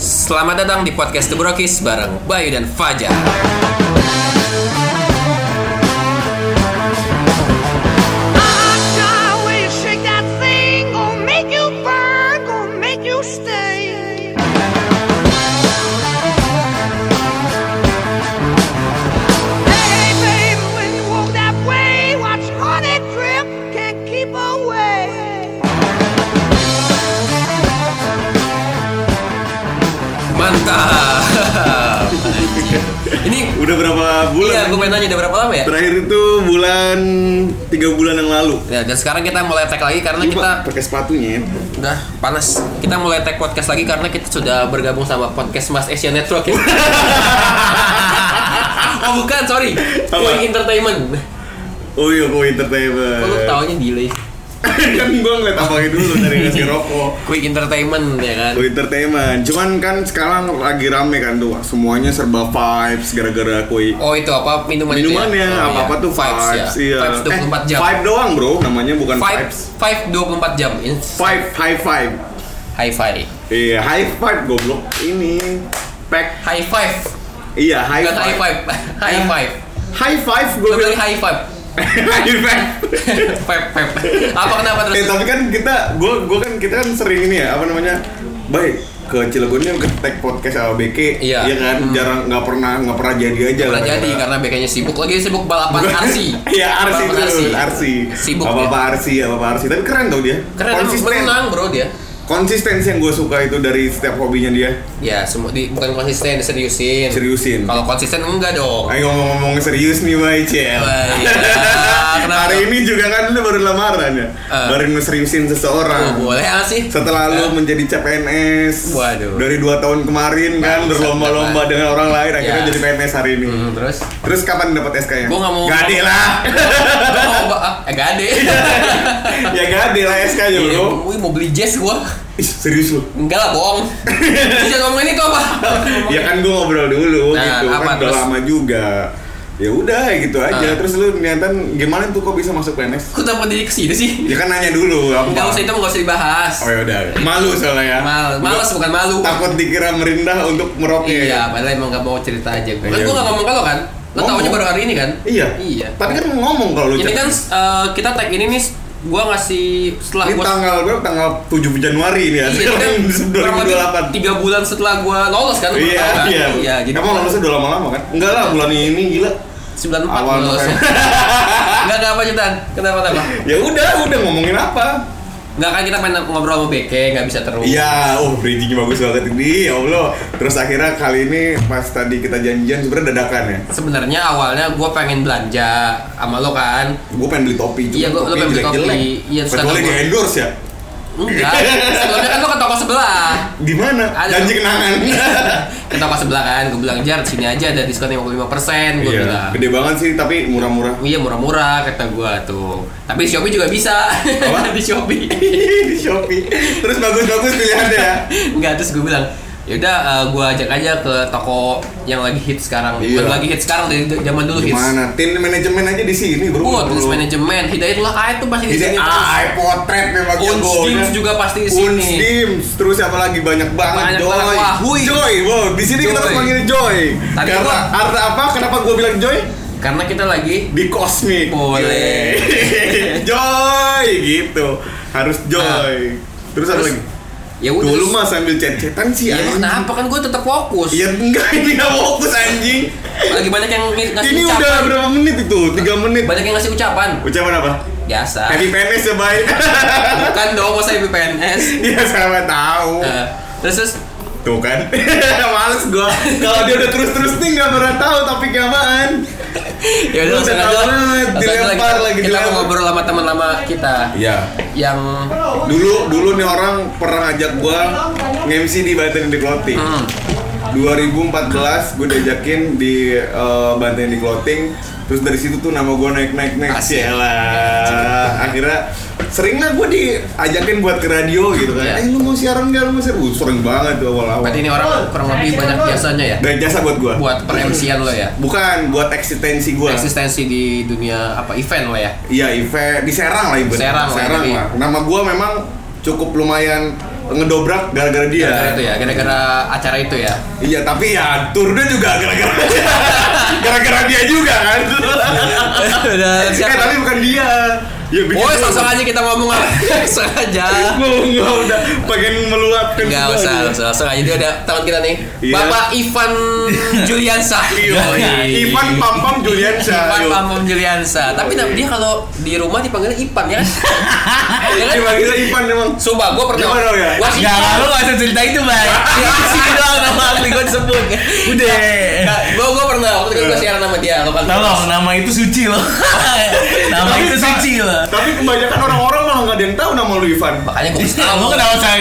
Selamat datang di podcast The Brokis bareng Bayu dan Fajar. Berapa bulan? iya, gue pengen nanya udah berapa lama ya? Terakhir itu bulan tiga bulan yang lalu. Ya, dan sekarang kita mulai tag lagi karena Ini kita Pak, pakai sepatunya. ya. udah panas. Kita mulai tag podcast lagi karena kita sudah bergabung sama podcast Mas Asia Network ya. oh bukan, sorry. Koi Entertainment. Oh iya, kok entertainment. Kok lu taunya delay? kan gua ngeliat abangnya dulu dari ngasih rokok. Quick Entertainment ya kan. Kok entertainment. Cuman kan sekarang lagi rame kan tuh, semuanya serba vibes gara-gara koi. Oh itu apa minuman Minumannya itu ya? Oh, apa-apa iya. tuh vibes, vibes, ya. iya. Vibes 24 jam. Eh, vibe doang bro, namanya bukan Five, vibes. five 24 jam. Vibe, high five. high five. Iya, high five goblok. Ini pack. High five. Iya, high Bukan high five. five. high five. High five gue Gue bilang high five. Five. five, five. Apa kenapa Eh terus? tapi kan kita, gue gue kan kita kan sering ini ya apa namanya, baik ke Cilegon ke tag podcast sama BK, Iya. kan Hmm. jarang nggak pernah nggak pernah jadi aja Pernah jadi karena bekanya sibuk lagi sibuk balapan arsi. Iya Arsi tuh, Arsi. Sibuk apa apa. Arsi, apa apa Arsi. Tapi keren tau dia. Keren Konsisten. menang bro dia. Konsistensi yang gue suka itu dari setiap hobinya dia. Ya semua di, bukan konsisten seriusin. Seriusin. Kalau konsisten enggak dong. Ayo ngomong-ngomong serius nih, Bay Cel. Hari ini juga kan lu baru lamaran ya, Eh. baru ngeseriusin Oh, seseorang. boleh ah sih. Setelah lu Eh. menjadi CPNS Waduh. Dari dua tahun kemarin kan Berlomba-lomba dengan orang lain Akhirnya Ya. jadi PNS hari ini Hmm, terus? Terus kapan dapat SK-nya? Gua nggak mau- Gade lah Gua mau eh gade. Ya gade lah SK-nya Iya, bro mau beli jazz gua. Serius lu? Enggak lah bohong. Bisa ngomongin itu apa? Ya kan gua ngobrol dulu Nah, gitu apa Kan udah terus? lama juga Ya udah gitu aja Ah. Terus lu niatan gimana tuh kok bisa masuk PNS? Kok kenapa jadi ke sini sih? Ya kan nanya dulu apa? Enggak usah itu enggak usah dibahas. Oh ya udah Malu soalnya ya Mal, males Gua bukan malu. Takut dikira merindah untuk meroket Iya, padahal emang gak mau cerita aja. Kan Iya. gua gak ngomong kalau kan. Lo Ngomong. taunya baru hari ini kan? Iya Iya. Tapi kan ngomong kalau lu Ini kan eh, kita tag ini nih gua ngasih setelah Ini gua tanggal berapa? Tanggal 7 Januari ini ya. Iya, kan kurang lebih 2028. tiga bulan setelah gua lolos kan? Iya, kan? iya. Iya, gitu. Emang lolusnya udah lama-lama kan? Enggak lah, bulan ini gila. 94 Awal lolos. Enggak enggak apa Jutan? Kenapa kenapa? Ya udah, udah ngomongin apa? Enggak kan kita pengen ngobrol sama BK, enggak bisa terus. Iya, oh bridging bagus banget ini, ya Allah. Terus akhirnya kali ini pas tadi kita janjian sebenarnya dadakan ya. Sebenarnya awalnya gua pengen belanja sama lo kan. Gue pengen beli topi, cuma Iya, gua- pengen beli jelek-jelek. topi. Iya, Kecuali kata di endorse ya. Enggak. Sebelumnya kan lo ke toko sebelah. Di mana? Ada. Janji kenangan. ke toko sebelah kan, gue bilang jar sini aja ada diskon 55% gue Iya, bilang. gede banget sih tapi murah-murah. Iya murah-murah kata gua tuh. Tapi Shopee juga bisa. Apa? di Shopee. di Shopee. Terus bagus-bagus pilihannya ya. Enggak terus gue bilang yaudah uh, gua ajak aja ke toko yang lagi hit sekarang. Iya. Bukan lagi hit sekarang dari zaman dulu hits. Gimana? Tim manajemen aja di sini, Bro. Wah, tulis manajemen, Hidayatullah Kait tuh pasti di Ini sini. ah, potret memang Uns jagonya. Dims juga pasti di sini. Uns Dims. Terus apa lagi banyak banget Banyak Joy. banget. Wah, hui. Joy, wow. Di sini kita harus panggil Joy. Tadi Karena arti apa? Kenapa gue bilang Joy? Karena kita lagi Di kosmik. Boleh. Joy gitu. Harus Joy. Terus apa Terus, lagi? Ya udah. Dulu terus- mah sambil chat-chatan sih Ya anjing. kenapa kan gue tetap fokus. Ya enggak, ini gak fokus anjing. Lagi banyak yang ng- ngasih Ini ucapan. udah berapa menit itu? 3 menit. Banyak yang ngasih ucapan. Ucapan apa? Biasa. Happy PNS ya, baik. Bukan dong, masa ibu PNS. Iya, sama tahu. Eh, terus terus Tuh kan, males gua. Kalau dia udah terus-terus nih nggak pernah tahu topik apaan. ya udah langsung aja. dilempar kita- lagi, Kita mau dilempar. ngobrol sama teman lama kita Iya. yang Dulu dulu nih orang pernah ngajak gua nge-MC di Banten di Clothing. hmm, 2014 gue diajakin di eh, Banten di Clothing. Terus dari situ tuh nama gua naik naik naik. Yalah. Akhirnya sering lah gue diajakin buat ke radio gitu kan. Iya. Eh lu mau siaran nggak? Lu mau siaran? Uh, sering banget tuh awal-awal. berarti ini orang kurang lebih banyak jasanya ya Dan jasa buat gua. buat per MC-an lo ya. Bukan buat eksistensi gua. Eksistensi di dunia apa event lo ya. Iya, event di Serang lah ibu. Serang lah, Serang tapi- lah. Nama gua memang cukup lumayan ngedobrak gara-gara dia. Gara-gara itu ya, gara-gara acara itu ya. Iya, tapi ya turunnya juga gara-gara gara-gara dia juga kan. Udah Eh, tapi bukan dia. Ya bikin Oh, gua- langsung aja kita ngomong apa? Langsung aja. Gua nggak udah pengen meluapkan Enggak semua usah, langsung, langsung aja dia ada teman kita nih. Iya. Bapak Ivan Juliansa. Yoi. Ivan Pampam Juliansa. Ivan Yo. Pamam Juliansa. Tapi nam- dia kalau di rumah dipanggilnya Ipan ya. Ya kan? Dipanggilnya Ivan emang. Sumpah, gue pernah. Gimana ya? Gua sih. Gak, gak, lu gak usah cerita itu, Bay. Itu sih doang nama asli gue disebut. Udah. Gue gue pernah waktu itu gue siaran sama dia. Lo kan Tolong, nama itu suci loh. nama itu suci loh. Tapi kebanyakan orang-orang malah nggak ada yang tahu nama lu Ivan. Makanya gue kasih tahu. Lu kenapa saya?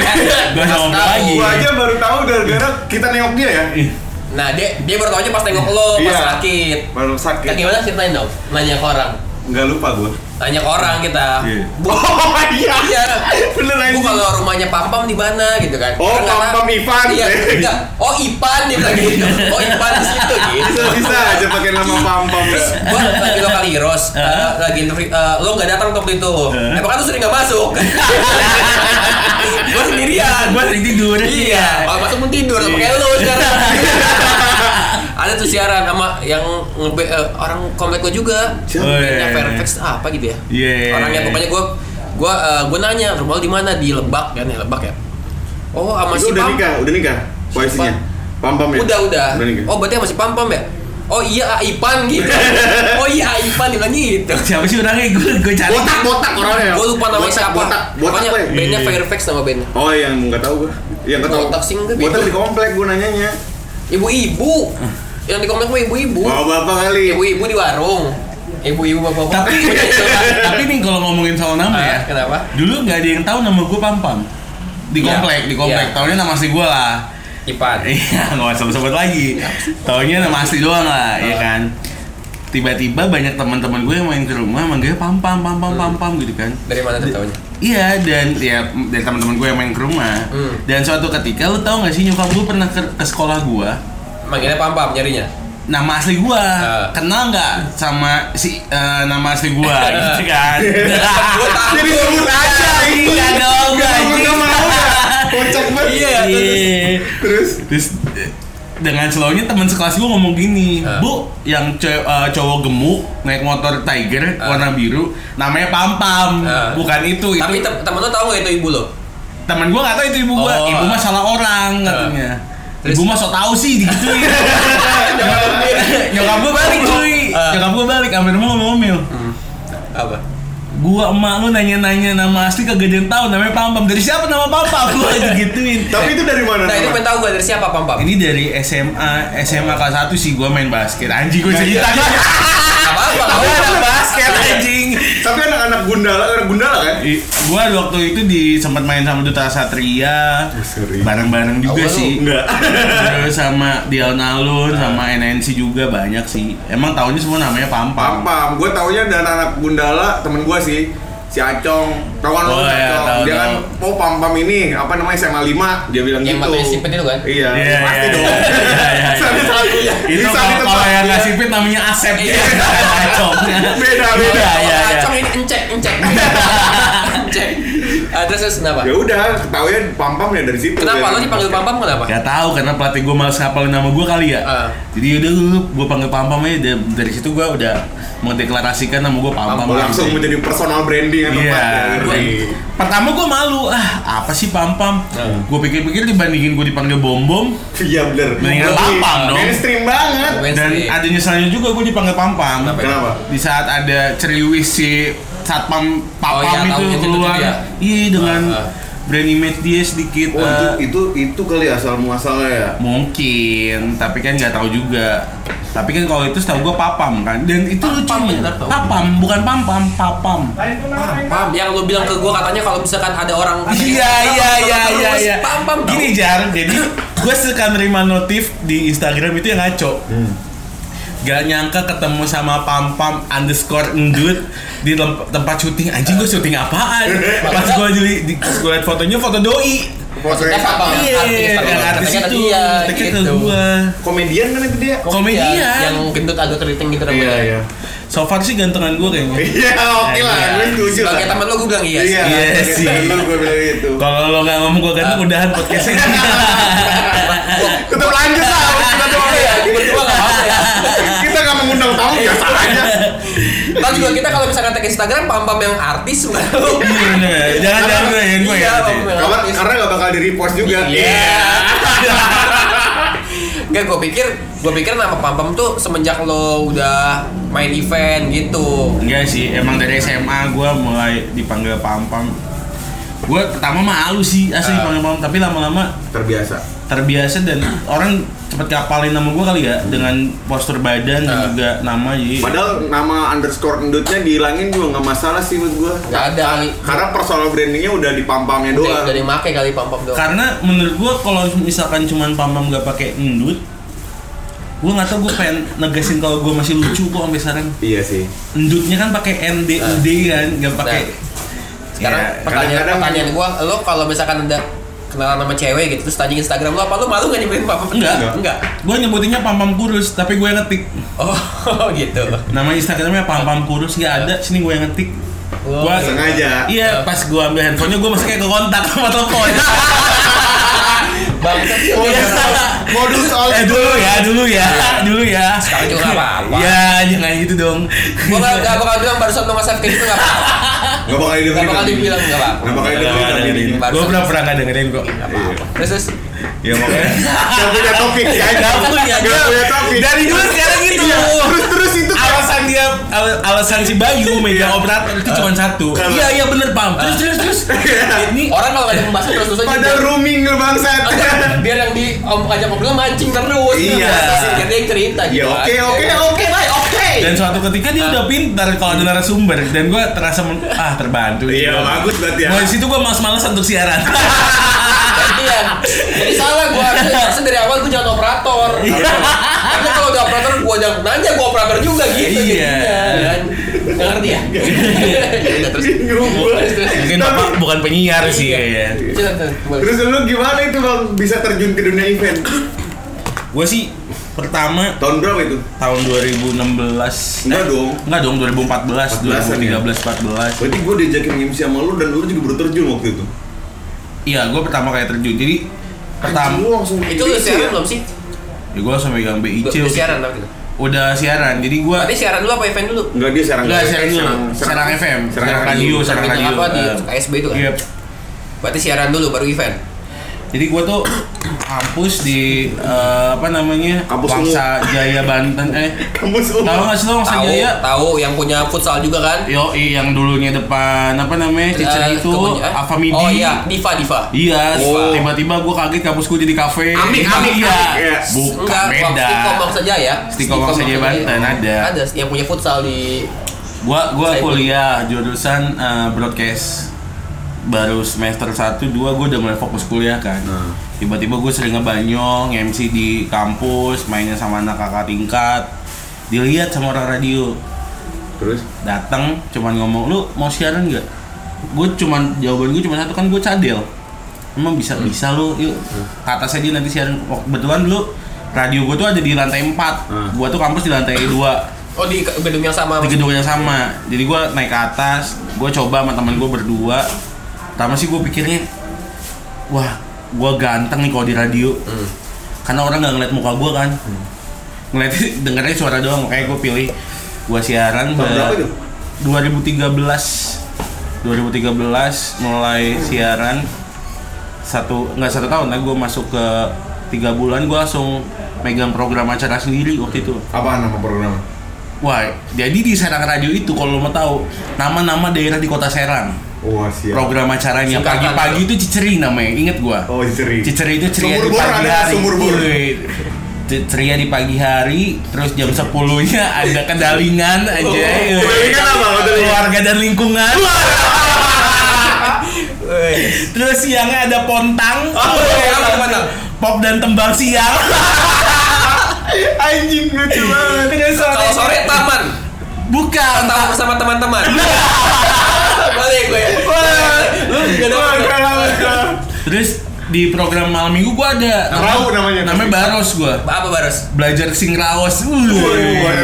Gue sama Tahu. lagi. Gua aja baru tahu gara-gara kita nengok dia ya. Nah dia dia baru tau aja pas nengok lo pas Iya. sakit. Baru sakit. Kan gimana ceritain dong? Nanya ke orang. Nggak lupa gua. Nanya ke orang kita. Iya. Bu, Oh iya. iya. Bener Bu anjing. kalau rumahnya Pampam di mana gitu kan? Oh, Karena- Pampam Ivan. Iya, enggak. Oh, Ipan dia bilang gitu. Oh, Ipan di situ gitu. Bisa bisa aja pakai nama Pampam. Gua lagi lokal heroes, uh, lagi interview, uh, lo nggak datang waktu itu. Eh, bahkan lu sering nggak masuk. gua sendirian. Gue sering tidur. Iya, kalau masuk pun tidur sama kayak lu sekarang. Ada tuh siaran sama yang ngebe eh, orang komplek gua juga. Oh, iya, Bandnya iya. Fairfax apa gitu ya. Iya. Orangnya pokoknya gua gua eh, gua nanya rumah lu di mana di Lebak kan ya Lebak ya. Oh, sama Itu si udah Pam. nikah, udah nikah. Posisinya. Pampam ya? Udah, udah. Udah nikah. Oh, berarti masih Pam Pam ya? Oh iya Aipan gitu. oh iya Aipan bilang gitu. Siapa sih orangnya? Gue gue cari. Botak, botak orangnya. Gue lupa namanya Botak, siapa. Botak, botak Pokoknya ya? bandnya Iya. Fairfax nama bandnya. Oh yang nggak tahu gua. Yang nggak tahu. Botak sih enggak, Botak di komplek gua nanyanya. Ibu-ibu. Yang di komplek mah ibu-ibu. Bawa bapak kali. Ibu-ibu di warung. Ibu-ibu bapak-bapak. Tapi tapi nih kalau ngomongin soal nama ya. Ah, kenapa? Dulu nggak ada yang tahu nama gue Pampam. Di Iya. komplek, di komplek. Iya. Taunya nama asli gue lah. Ipan. Iya, nggak usah sebut lagi. Taunya nama asli doang lah, ya Ah. kan. Tiba-tiba banyak teman-teman gue yang main ke rumah manggilnya pam pam pam pam pam pam gitu kan. Dari mana tuh taunya? Iya dan ya dari teman-teman gue yang main ke rumah. Hmm. Dan suatu ketika lu tahu nggak sih nyokap gue pernah ke, ke sekolah gue. Manggilnya Pam Pam nyarinya. Nama asli gue Ah. kenal nggak sama si eh, nama asli gue gitu kan? Gua tahu. Jadi sebut aja. Iya dong. Kocak banget. Iya, Iya. Terus Terus eh, dengan slownya teman sekelas gue ngomong gini, Ah. Bu, yang eh, cowok gemuk naik motor Tiger Ah. warna biru, namanya Pam Pam, Ah. bukan itu. Itu Tapi tem- temen lo tau gak itu ibu lo? teman gue nggak tahu itu ibu gue, Oh. ibu mah salah orang katanya. Terus? Ibu mah tau sih digituin. Nyokap gue balik cuy, Ah. nyokap gue balik, hampir mau ngomel. Apa? Gua emak lu nanya-nanya nama asli kagak ada yang tahu namanya Pam Pam. Dari siapa nama Pam Pam? Gua digituin. Tapi itu dari mana? Nah itu pengen tahu gue dari siapa Pam Pam? Ini dari SMA SMA kelas 1 sih gua main basket. Anjing gua Nah, cerita. Gua anak basket anjing. Tapi anak-anak gundala, anak gundala kan? I- Gua waktu itu di sempat main sama Duta Satria. Sering. Bareng-bareng juga Oh, lu? sih. Enggak. Terus sama di alun-alun sama NNC juga banyak sih. Emang tahunnya semua namanya Pam Pam. Pam-pam, gue taunya dan anak gundala temen gue sih si Acong tau kan lo Oh, si iya, Acong tahu, dia kan tahu. oh pam pam ini apa namanya SMA 5 dia bilang Yang gitu matanya sipit itu kan? iya Iya, pasti iya, dong iya, iya, iya. Sampai saat itu kalau, kalau yang nggak sipit namanya Asep Iya. ya. Acongnya. Beda, beda. Iya, iya, iya. Kacang ini encek, encek. encek. Ah, terus terus kenapa? ya udah ketahuan pam pam ya dari situ Kenapa ya. lo dipanggil Pam Pam kenapa? Gak tahu karena pelatih gue males ngapalin nama gue kali ya. Ah. Jadi udah lu gue panggil Pam Pam aja dari, dari situ gue udah mendeklarasikan nama gue Pam Pam. Langsung menjadi personal branding atau Iya. apa ya, Gua- ngeri. Pertama gue malu, ah apa sih Pam Pam? Hmm. Gue pikir-pikir dibandingin gue dipanggil Bom Bom iya bener Mendingan Ngeri. Pam Pam dong. mainstream banget dan ada nyeselnya juga gue dipanggil Pam Pam. Kenapa? kenapa Di saat ada ceriwis si Satpam Oh, iya, Papam itu itu keluar, dia. iya dengan Ah, ah. brand image dia sedikit. oh itu, eh, itu itu kali asal muasalnya ya Mungkin, tapi kan nggak tahu juga. Tapi kan kalau itu setahu gue papam kan, dan itu Papam, bener tau. Papam, bukan pam pam, papam. Pam Pam. Yang lo bilang ke gue katanya kalau misalkan ada orang Iya iya iya iya iya. Pam Pam. tau. Gini jar, jadi gue suka nerima notif di Instagram itu yang ngaco. Gak nyangka ketemu sama pam pam underscore endut di tem- tempat syuting anjing gue syuting apaan pas gue jadi di, gue liat fotonya foto doi Maksudnya yang artis iya yang artis ke itu Teknya ke gitu. gue komedian kan itu dia komedian. Yang gendut agak keriting gitu rambutnya. iya iya so far sih gantengan gue kayaknya Iya, oke lah, gue setuju lah. Sebagai teman lo gue bilang iya. sih. Iya, Iya sih. temen lu gue bilang gitu. kalau lo nggak ngomong gue ganteng udahan podcastnya Tetap lanjut lah, kita doang Iya, ya. berdua nggak ya. Mengundang tamu biasa aja. Ntar juga kita kalau misalkan tag Instagram pam-pam yang artis. Iya bener ya. jangan jangan gue yang gue ya Iya, pam-pam yang Karena artis. karena nggak bakal di repost juga. Iya. Enggak, gue pikir gue pikir nama pam-pam tuh semenjak lo udah main event gitu. Enggak sih, emang dari SMA gue mulai dipanggil pam-pam Gue pertama mah halu sih asli Ah. panggil pam tapi lama-lama Terbiasa. terbiasa dan orang cepet ngapalin nama gue kali ya dengan postur badan dan Ah. juga nama jadi Padahal nama underscore endutnya dihilangin juga nggak masalah sih menurut gua. Gak ada kali. Karena personal brandingnya udah di pam-pamnya doang. udah dimake kali pam-pam doang. karena menurut gue kalau misalkan cuman pam-pam gak pakai endut gue nggak tau gue pengen negasin kalau gue masih lucu kok sampai sekarang Iya sih. endutnya kan pakai nd ud kan nggak pakai Sekarang Ya, pertanyaan kadang-kadang- pertanyaan gua, lo kalau misalkan ada kenalan sama cewek gitu terus tanya Instagram lo apa lo malu nggak nyebutin pam-pam? Enggak. Enggak. gue nyebutinnya pam-pam kurus tapi gue yang ngetik Oh, gitu. nama instagramnya pam-pam kurus nggak ada sini gue yang ngetik Oh, Gua- Sengaja. Iya, pas gua ambil handphonenya gua masih kayak ke kontak sama telepon. Bangsat sih. Modus, modus all eh dulu ya, dulu ya, dulu ya. Sekarang juga apa-apa. Ya, jangan gitu dong. Gua nggak bakal bilang barusan lo nge-save kayak gitu nggak apa-apa. Gak bakal didengerin. Nggak bakal dibilang nggak apa-apa. Nggak bakal didengerin. Gua pernah pernah nggak dengerin kok. Terus terus. Ya makanya. Gak punya topik ya. Gak punya, Gak punya topik. Dari dulu sekarang gitu. Terus terus itu kan. Alasan dia, al- alasan si Bayu megang operator itu cuma satu. Iya iya bener pam. Terus terus terus. Ini Orang kalau ada pembahasan terus terus. Padahal rooming lu bangsat. biar yang di om ngajak ngobrol mancing terus. Iya. Yang cerita Ya gitu. oke oke oke lah oke. Dan suatu ketika dia udah pintar kalau ada narasumber dan gua terasa men- ah terbantu. Iya bagus berarti ya. Mulai situ gua males-males untuk siaran. Gantian. Jadi salah gua harusnya dari awal gua jangan operator. Iya. Karena kalau udah operator gua jangan nanya gua operator juga gitu. Iya. jadinya, kan. Nggak ngerti ya? Udah, terus. Bingung gua. Terus, terus. Mungkin bapak bukan penyiar sih kayaknya. Terus lu gimana itu bang bisa terjun ke dunia event? Gue sih pertama Tahun berapa itu? tahun 2016 Enggak dong. Enggak dong 2014 14-an ya? 2013 14 Berarti gue diajakin MC sama lu dan lu juga baru terjun waktu itu. iya gue pertama kayak terjun jadi pertama lu langsung Itu BIC siaran ya? belum sih? ya gue langsung megang BIC Udah siaran itu. tapi gitu. udah siaran jadi gue Berarti siaran dulu apa event dulu? Enggak dia serang Enggak, siaran dulu. Serang FM, serang radio, serang Bintang radio. apa di Eh, KSB itu kan? Iya. Berarti siaran dulu baru event. Jadi gue tuh kampus di eh, apa namanya Kampus Wangsa Jaya Banten eh Kampus tahu nggak sih lo Wangsa Tahu, Jaya? tahu yang punya futsal juga kan? Yo, yang dulunya depan apa namanya Eh, Cicer itu kebun- eh? Alfa Midi. Oh iya, Diva Diva. Iya, Oh. tiba-tiba gue kaget kampus gue jadi kafe. Amik, amik, iya. amik, iya. Bukan Enggak, beda. Stikom Bangsa Jaya. Stikom Bangsa Jaya Banten, ada. Ada yang punya futsal di Gua gua kuliah jurusan eh, broadcast. Baru semester 1 2 gue udah mulai fokus kuliah kan. Nah. Tiba-tiba gue sering ngebanyong, MC di kampus, mainnya sama anak kakak tingkat. Dilihat sama orang radio. Terus? Datang cuman ngomong, "Lu mau siaran nggak?" Gue cuman jawaban gue cuma satu kan gue cadel. Emang bisa bisa lu yuk ke atas aja nanti siaran. Kebetulan dulu radio gue tuh ada di lantai 4 Hmm. Gua tuh kampus di lantai 2 Oh di gedung yang sama. di gedung yang sama jadi gue naik ke atas gue coba sama teman gue berdua pertama sih gue pikirnya wah gue ganteng nih kalau di radio Hmm. karena orang nggak ngeliat muka gue kan ngeliat dengernya suara doang makanya gue pilih gue siaran berapa itu? 2013 2013 mulai siaran satu nggak satu tahun lah gue masuk ke tiga bulan gue langsung megang program acara sendiri waktu itu Apaan nama program? Wah, jadi di Serang Radio itu kalau lo mau tahu nama-nama daerah di Kota Serang. Wah siap. Program acaranya pagi-pagi itu Ciceri namanya, inget gua. Oh Ceri. Ciceri itu ceria di Sumur bor pagi ada, hari. sumur bor. Ce- Ceria di pagi hari, terus jam 10-nya ada kedalingan aja. Oh, kedalingan apa? Kedalingan? Keluarga dan lingkungan. terus siangnya ada pontang. Oh, iya, Pop dan tembang siang. Anjing lucu banget. Terus sore taman. Bukan, Taman bersama teman-teman. Kalah, kalah. Terus di program malam minggu gua ada. Tahu namanya. Namanya Baros gua. Apa baros? Belajar sing raos. Uh,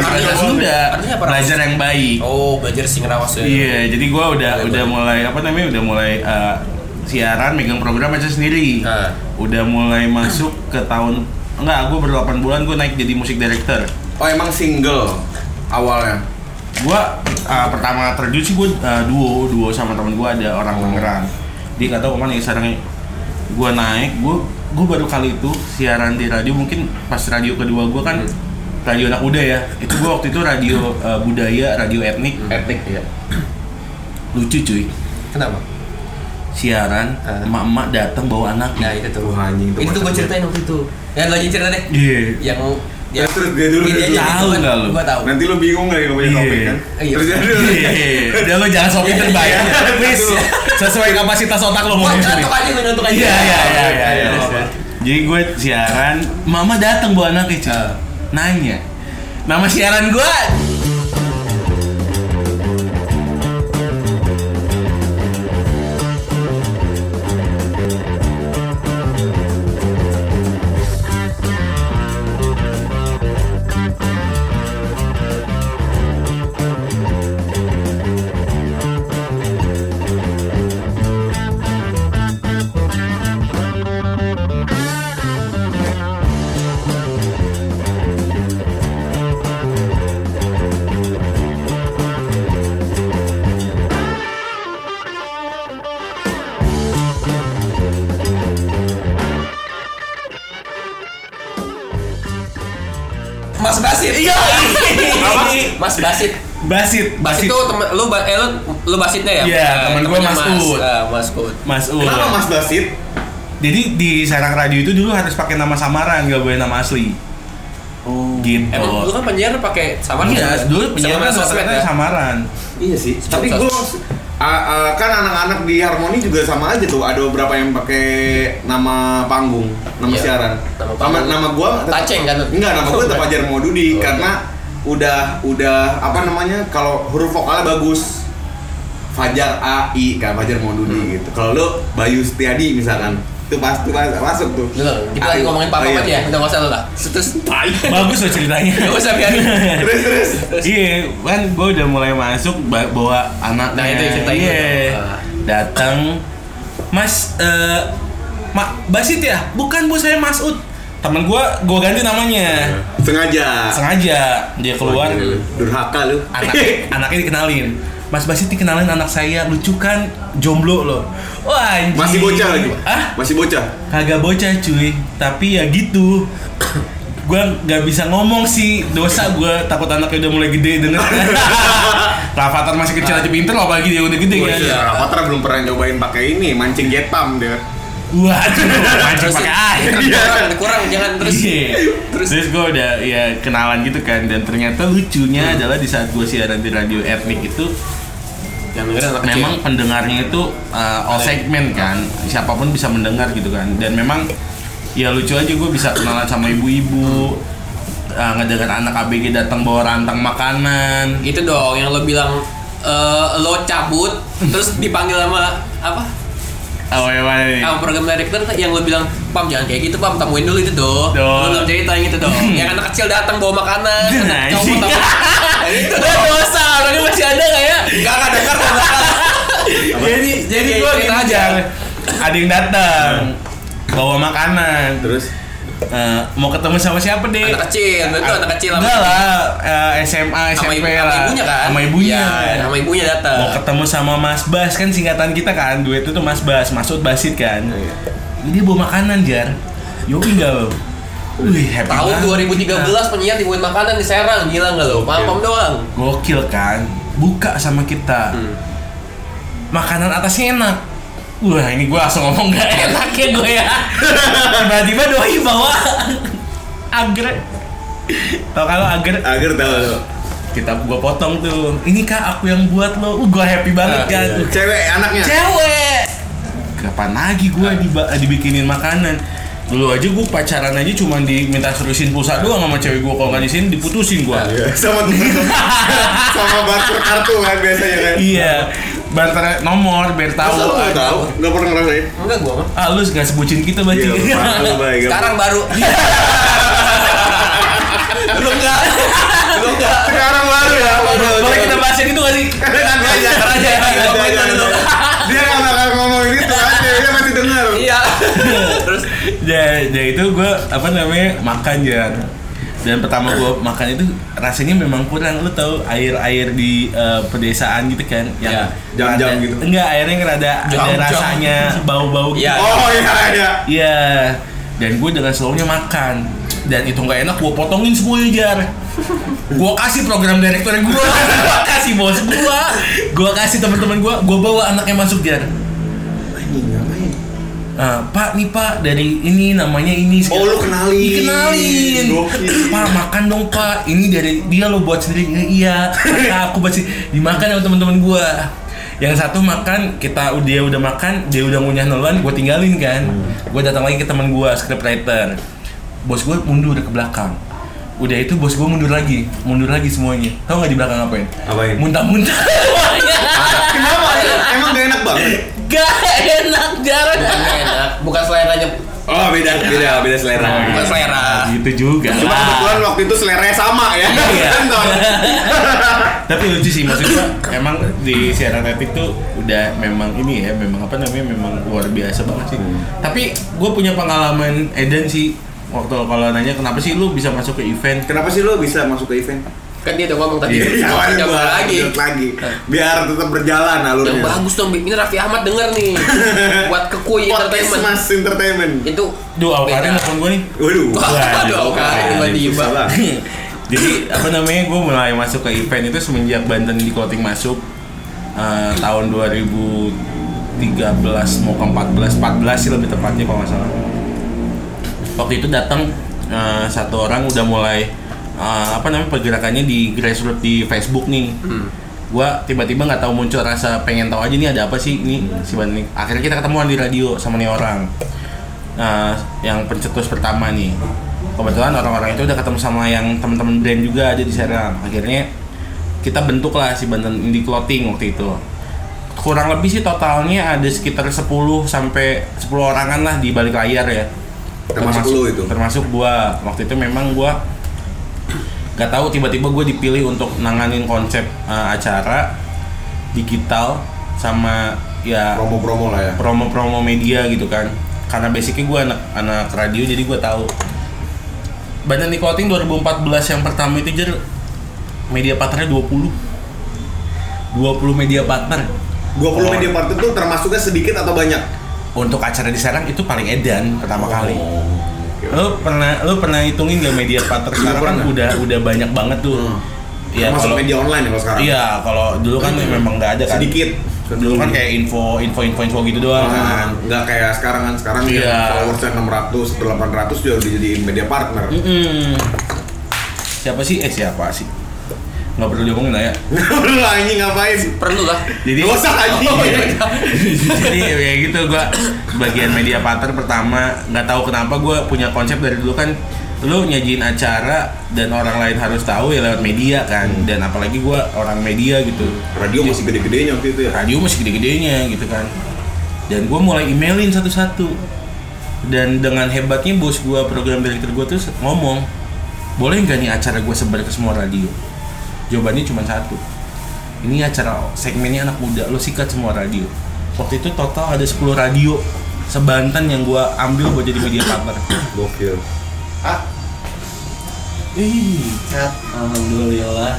artinya- Sunda. Belajar yang baik. Oh, belajar sing rawas ya. Iya, jadi gua udah Boleh, udah mulai apa namanya? Udah mulai eh, siaran megang program aja sendiri. Nah. Udah mulai masuk ke tahun enggak, gua baru 8 bulan gua naik jadi musik director. Oh emang single awalnya. Gua eh, pertama terjun sih gua eh, duo, duo sama temen gua ada orang Tangerang. Dia nggak tahu ke mana ya sekarang gua naik, gua gua baru kali itu siaran di radio mungkin pas radio kedua gua kan radio anak muda ya. Itu gua waktu itu radio eh, budaya, radio etnik. Etnik ya. Lucu cuy. Kenapa? Siaran, Ah. emak-emak datang bawa anak. Nah, itu tuh. Anjing, itu itu gue ceritain waktu itu. Ya, lagi cerita deh. Iya. Yang Ya, terus dia dulu, dia. Tahu nggak lu? Gua tahu. Nanti lu bingung kalau punya Iya. topik kan. Iya. Terus dia dulu. Iya, udah lo jangan sok pinter bayar. Please, sesuai kapasitas otak ngomong sini. ngantuk aja, ngantuk aja. Iya, iya, iya, iya, Iya, iya. Jadi gue siaran, mama datang bawa anaknya. Nanya, nama siaran gue Mas Basit. Basit, Basit tuh temen lu ba- eh, lu lu Basitnya ya? Iya, Eh, temen gua Mas. Ud. Ah, Mas Ud. Mas Ul. Kenapa Mas Basit? Jadi di sarang radio itu dulu harus pakai nama samaran, gak boleh nama asli. Oh, gitu. Emang lu kan penyiar pakai sama Iya, dulu penyiaran penyiar sosmed rata-rata ya. samaran. Iya sih. Tapi gue kan anak-anak di Harmoni juga sama aja tuh. Ada beberapa yang pakai nama panggung, nama Iya. siaran. Nama Nama panggung. nama gua Taceng kan? Enggak, nama gua tetap Oh, Fajar Maududi Oh, karena udah udah apa namanya kalau huruf vokalnya bagus. Fajar A I kan Fajar Maududi Hmm. gitu. Kalau lu Bayu Setiadi misalkan itu pasti mas- masuk tuh. Kita lagi ngomongin papa Oh, iya. aja ya, udah nggak usah lu lah. Terus, Bagus loh ceritanya. Gak usah biarin. Terus terus. Iya, kan gue udah mulai masuk ba- bawa anak. Nah, itu yang ceritain Iya. Ah. Datang, Mas, eh, Mak Basit ya? Bukan bu, saya Masud. Temen gue, gue ganti namanya. Sengaja. Sengaja dia keluar, Wah, Durhaka lu. anak anaknya dikenalin. Mas Basit dikenalin anak saya, lucu kan, jomblo loh. Wah, anjing. Masih bocah lagi? Ah, Masih bocah. kagak bocah cuy, tapi ya gitu. Gua nggak bisa ngomong sih, dosa gua takut anaknya udah mulai gede denger. Rafathar masih kecil aja pinter apalagi dia udah gede Oh, kan. iya, Rafathar belum pernah nyobain pakai ini, mancing jet pump dia. Waduh, mancing pakai air. kurang, kurang jangan terus. Iya. Terus, gue udah ya kenalan gitu kan dan ternyata lucunya adalah di saat gue siaran di radio etnik itu Yang kecil. memang pendengarnya itu uh, all segmen kan siapa pun bisa mendengar gitu kan dan memang ya lucu aja gue bisa kenalan sama ibu-ibu uh, ngedengar anak ABG datang bawa rantang makanan Itu dong yang lo bilang eh, lo cabut terus dipanggil sama apa? Oh ya mana nih Sama program director yang lo bilang, "Pam jangan kayak gitu, Pam, temuin dulu itu dong." Dong. Lo belum cerita yang itu dong. yang anak kecil datang bawa makanan, Nah, anak cowok tamu. itu dong. dosa orangnya masih ada nggak ya Enggak enggak dengar jadi jadi gue gini aja. aja ada yang datang bawa makanan Terus Eh, mau ketemu sama siapa deh Anak kecil, itu anak kecil sama enggak lah eh, SMA sama, SMP ibu, sama lah ibunya kan? sama ibunya Iya, sama ibunya datang. mau ketemu sama Mas Bas kan singkatan kita kan duet itu Mas Bas Masud Basit kan Iya. dia bawa makanan jar Yogi enggak lo Wih, happy Tahun banget. 2013 penyiar dibuat makanan di Serang, gila nggak lo? Pam pam doang. Gokil kan Buka sama kita Hmm. Makanan atasnya enak Wah ini gue langsung ngomong gak enak ya gue ya. Tiba-tiba doi bawa. Anggrek Tau kalau anggrek agar? Tahu lu. kita gua potong tuh. Ini kak aku yang buat lo. Uh, gua happy banget Ah, kan? iya. Uh, Cewek anaknya. cewek. Kapan lagi gua diba- dibikinin makanan? Dulu aja gua pacaran aja cuma diminta seriusin pulsa doang sama cewek gua. Kalau nggak di sini diputusin gua. Iya, sama sama barter kartu kan biasanya kan. iya barter nomor biar tahu. Tahu, nggak tahu, nggak pernah ngerasain. Enggak gua mah. Ah lu gak sebutin kita berarti. Iya, lu. Sekarang baru. Lu enggak. Lu enggak. sekarang baru ya. Boleh kita bahas itu gak sih? Nanti aja, ntar aja. Aja, aja. Dia nggak bakal ngomongin itu aja, dia masih dengar. Iya. Terus ya, ya itu gue apa namanya makan ya dan pertama gue makan itu rasanya memang kurang. Lu tahu air air di eh, pedesaan gitu kan yang Ya, jam-jam rada- gitu. enggak airnya yang rada ada Jam-jam. rasanya bau bau gitu. Iya. Oh iya iya. Iya, dan gue dengan slownya makan. Dan itu nggak enak gue potongin semuanya jar. Gue kasih program direkturnya gue gue kasih bos gue gue kasih teman-teman gue gue bawa anaknya masuk jar Anjing ngapain? Ah, Pak nih Pak dari ini namanya ini Oh lu kenalin. Dikenalin Gokil. Pak makan dong Pak Ini dari dia lo buat sendiri "Iya, Iya Kata aku pasti dimakan sama teman-teman gua yang satu makan kita dia udah makan dia udah ngunyah duluan gue tinggalin kan gue datang lagi ke teman gue scriptwriter bos gue mundur ke belakang udah itu bos gue mundur lagi mundur lagi semuanya tau nggak di belakang ngapain Apain? muntah-muntah Kenapa? Emang gak enak banget? Gak enak jarang Enggak enak. Bukan seleranya. Oh beda, beda, beda selera. Bukan selera. gitu juga Cuma lah. kebetulan waktu itu seleranya sama ya. Iya. Tapi lucu sih maksudnya emang di siaran etik tuh udah memang ini ya memang apa namanya memang luar biasa banget sih tapi gue punya pengalaman Eden sih waktu kalau nanya kenapa sih lu bisa masuk ke event Kenapa sih lo bisa masuk ke event? Kan dia udah ngomong tadi. Iya, jangan lagi. lagi. Biar tetap berjalan alurnya. Yang bagus dong, ini Raffi Ahmad denger nih. Buat kekui entertainment. Mas Entertainment. Itu Duh, Alkarin nelfon gue nih Waduh. Waduh, Alkarin tiba-tiba. Jadi apa namanya gue mulai masuk ke event itu semenjak Banten di Clothing masuk eh, tahun 2013 mau ke 14 14 sih lebih tepatnya kalau nggak salah. Waktu itu datang eh, satu orang udah mulai eh, apa namanya pergerakannya di grassroots di Facebook nih. Gua tiba-tiba nggak tahu muncul rasa pengen tahu aja nih ada apa sih ini si ini. Akhirnya kita ketemuan di radio sama nih orang. Nah, yang pencetus pertama nih kebetulan orang-orang itu udah ketemu sama yang teman-teman brand juga ada di Serang akhirnya kita bentuk lah si Banten Indie Clothing waktu itu kurang lebih sih totalnya ada sekitar 10 sampai 10 orangan lah di balik layar ya Termasuk lu itu? termasuk gua waktu itu memang gua gak tahu tiba-tiba gue dipilih untuk nanganin konsep uh, acara digital sama ya Promo-promo lah ya. promo-promo media gitu kan karena basicnya gue anak anak radio jadi gue tahu Badan di Clothing 2014 yang pertama itu jer media partnernya 20 20 media partner 20 media partner tuh termasuknya sedikit atau banyak? untuk acara di Serang itu paling edan pertama kali Oh, oke. Lu pernah lu pernah hitungin gak media partner sekarang kan udah udah banyak banget tuh Hmm. ya Termasuk kalau media online ya kalau sekarang? iya kalau dulu kan memang nggak ada kan Sedikit. dulu kan kayak info info info info gitu doang Ah, kan nggak kayak sekarang kan sekarang yang followersnya 600 atau 800 juga udah jadi media partner. Mm-mm. Siapa sih? Eh siapa sih? Nggak perlu diomongin lah ya. Lu anjing ngapain? Perlu lah. Jadi Gak usah anjing. Oh, iya. jadi ya gitu gua bagian media partner pertama nggak tahu kenapa gua punya konsep dari dulu kan lu nyajiin acara dan orang lain harus tahu ya lewat media kan dan apalagi gua orang media gitu Radio masih gede-gedenya waktu itu ya. radio masih gede-gedenya gitu kan dan gue mulai emailin satu-satu dan dengan hebatnya bos gue program director gue tuh ngomong boleh nggak nih acara gue sebar ke semua radio jawabannya cuma satu ini acara segmennya anak muda lo sikat semua radio waktu itu total ada 10 radio sebanten yang gue ambil buat jadi media partner Gokil. Ih, Alhamdulillah.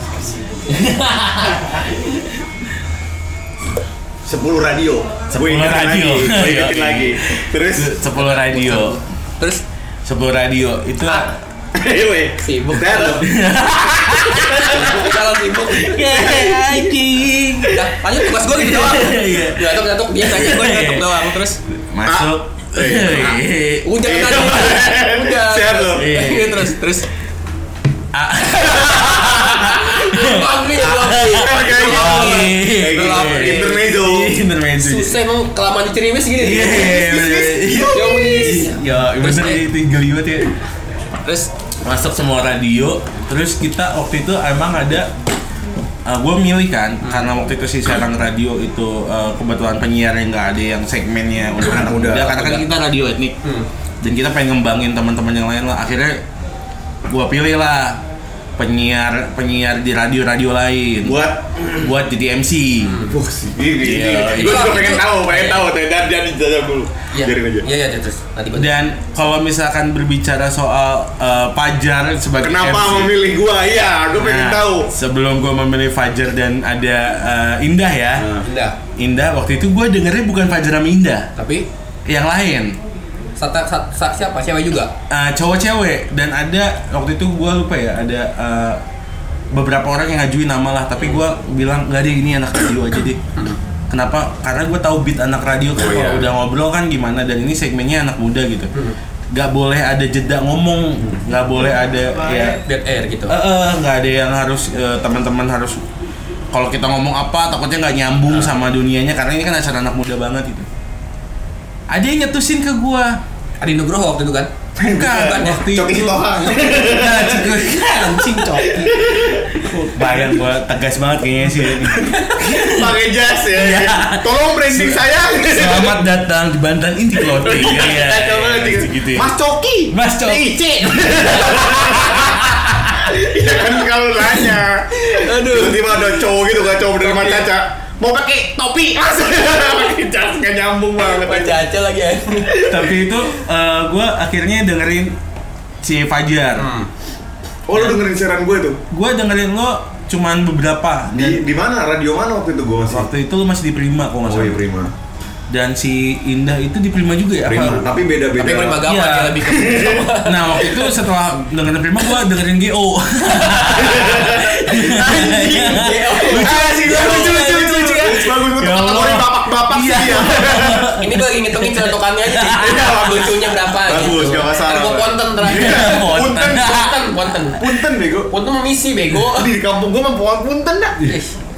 10 radio. 10 Gua ingetin radio. Lagi. Gua Iya. lagi. Terus 10 radio Terus 10 radio itu Ah. Anyway, Sibuk. Lo. kalau sibuk. anjing Udah, lanjut tugas gue gitu doang. Iya. Nyatuk nyatuk dia nanya gue nyatuk doang terus. masuk Udah Iya. kan tadi. Udah. Sehat lo. Iya. Terus terus. Ah. Gitu. Gitu. Intermezzo. intermezzo Susah emang kelamaan di cerimis gini. Iya, iya, Ya wis. Ya, Terus, bener itu geliwat ya. Terus Masuk semua radio, terus kita waktu itu emang ada gue milih kan karena waktu itu si siaran radio itu eh, kebetulan penyiar yang nggak ada yang segmennya untuk anak muda, muda, karena kan kita radio etnik. Hmm. dan kita pengen ngembangin teman-teman yang lain lah. Akhirnya gue pilih lah penyiar penyiar di radio-radio lain Buat buat jadi MC Wah, sih, Iya, Gue juga pengen tahu, pengen Iya. tahu. Dan jadi jajak dulu. Iya. Biarin aja. Iya, iya, terus. Dan kalau misalkan berbicara soal eh, Fajar sebagai Kenapa MC, memilih gua? Iya, gue pengen Nah, tahu. Sebelum gue memilih Fajar dan ada eh, Indah ya. Nah. Indah. Indah waktu itu gue dengernya bukan Fajar sama Indah, Tapi yang lain. Sata, sa- sa- siapa? Siapa juga? Eh, cowok cewek. Dan ada waktu itu gue lupa ya ada eh, beberapa orang yang ngajuin nama lah. Tapi gue bilang nggak deh ini anak radio aja deh. Kenapa? Karena gue tahu beat anak radio kan Oh, kalau iya. udah ngobrol kan gimana. Dan ini segmennya anak muda gitu. Nggak boleh ada jeda ngomong. Nggak boleh ada ya Dead air gitu. Eh, eh, nggak ada yang harus eh, teman-teman harus kalau kita ngomong apa takutnya nggak nyambung sama dunianya. Karena ini kan acara anak muda banget gitu. Ada yang nyetusin ke gua. Adi Nugroho waktu itu kan? Bukan, ya? waktu Coki itu. Hitohang. Nah, cikur- anjing coki. Bayang gua tegas banget kayaknya sih. Pakai jas ya. Iya. Tolong branding saya. Selamat datang di Banten Inti Clothing. Iya, nanti. gitu ya. Mas Coki. Mas Coki. Ice. Iya kan kalau nanya. Aduh. Tiba-tiba ada cowok gitu kan cowok dari Topi. Caca. Mau pakai topi pakai jas nggak nyambung banget Baca aja lagi ya. Tapi itu eh, gua akhirnya dengerin si Fajar. Hmm. oh lu dengerin siaran gue tuh Gua dengerin lo cuman beberapa di di mana radio mana waktu itu gue masih waktu itu lo masih di Prima kok nggak oh iya prima Dan si Indah itu di Prima juga ya? prima Apa? tapi beda beda Tapi prima gampang Iya. ya lebih ke Nah waktu itu setelah dengerin Prima gua dengerin GO. lucu sih lucu lucu lucu lucu bagus untuk Ya kategori bapak-bapak sih Iya. ya Ini gue lagi ngitungin celotokannya aja sih. Lucunya berapa Bagus, gitu. nggak masalah. Ntar gua konten terakhir. punten Konten, konten. punten bego Punten mau misi bego. di kampung gue mah pohon punten dah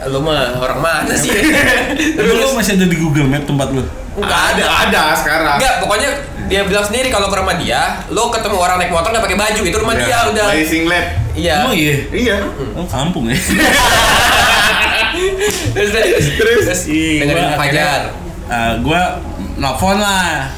lu mah orang mana sih? Terus lu masih ada di Google Map tempat lu? nggak ada ada sekarang Enggak, pokoknya dia bilang sendiri kalau ke rumah dia, lo ketemu orang naik motor nggak pakai baju, itu rumah dia udah. Lagi singlet Iya. Oh iya. iya Oh kampung ya. terus terus Terus? terus dengerin gua Fajar. Eh, gua nelfon lah.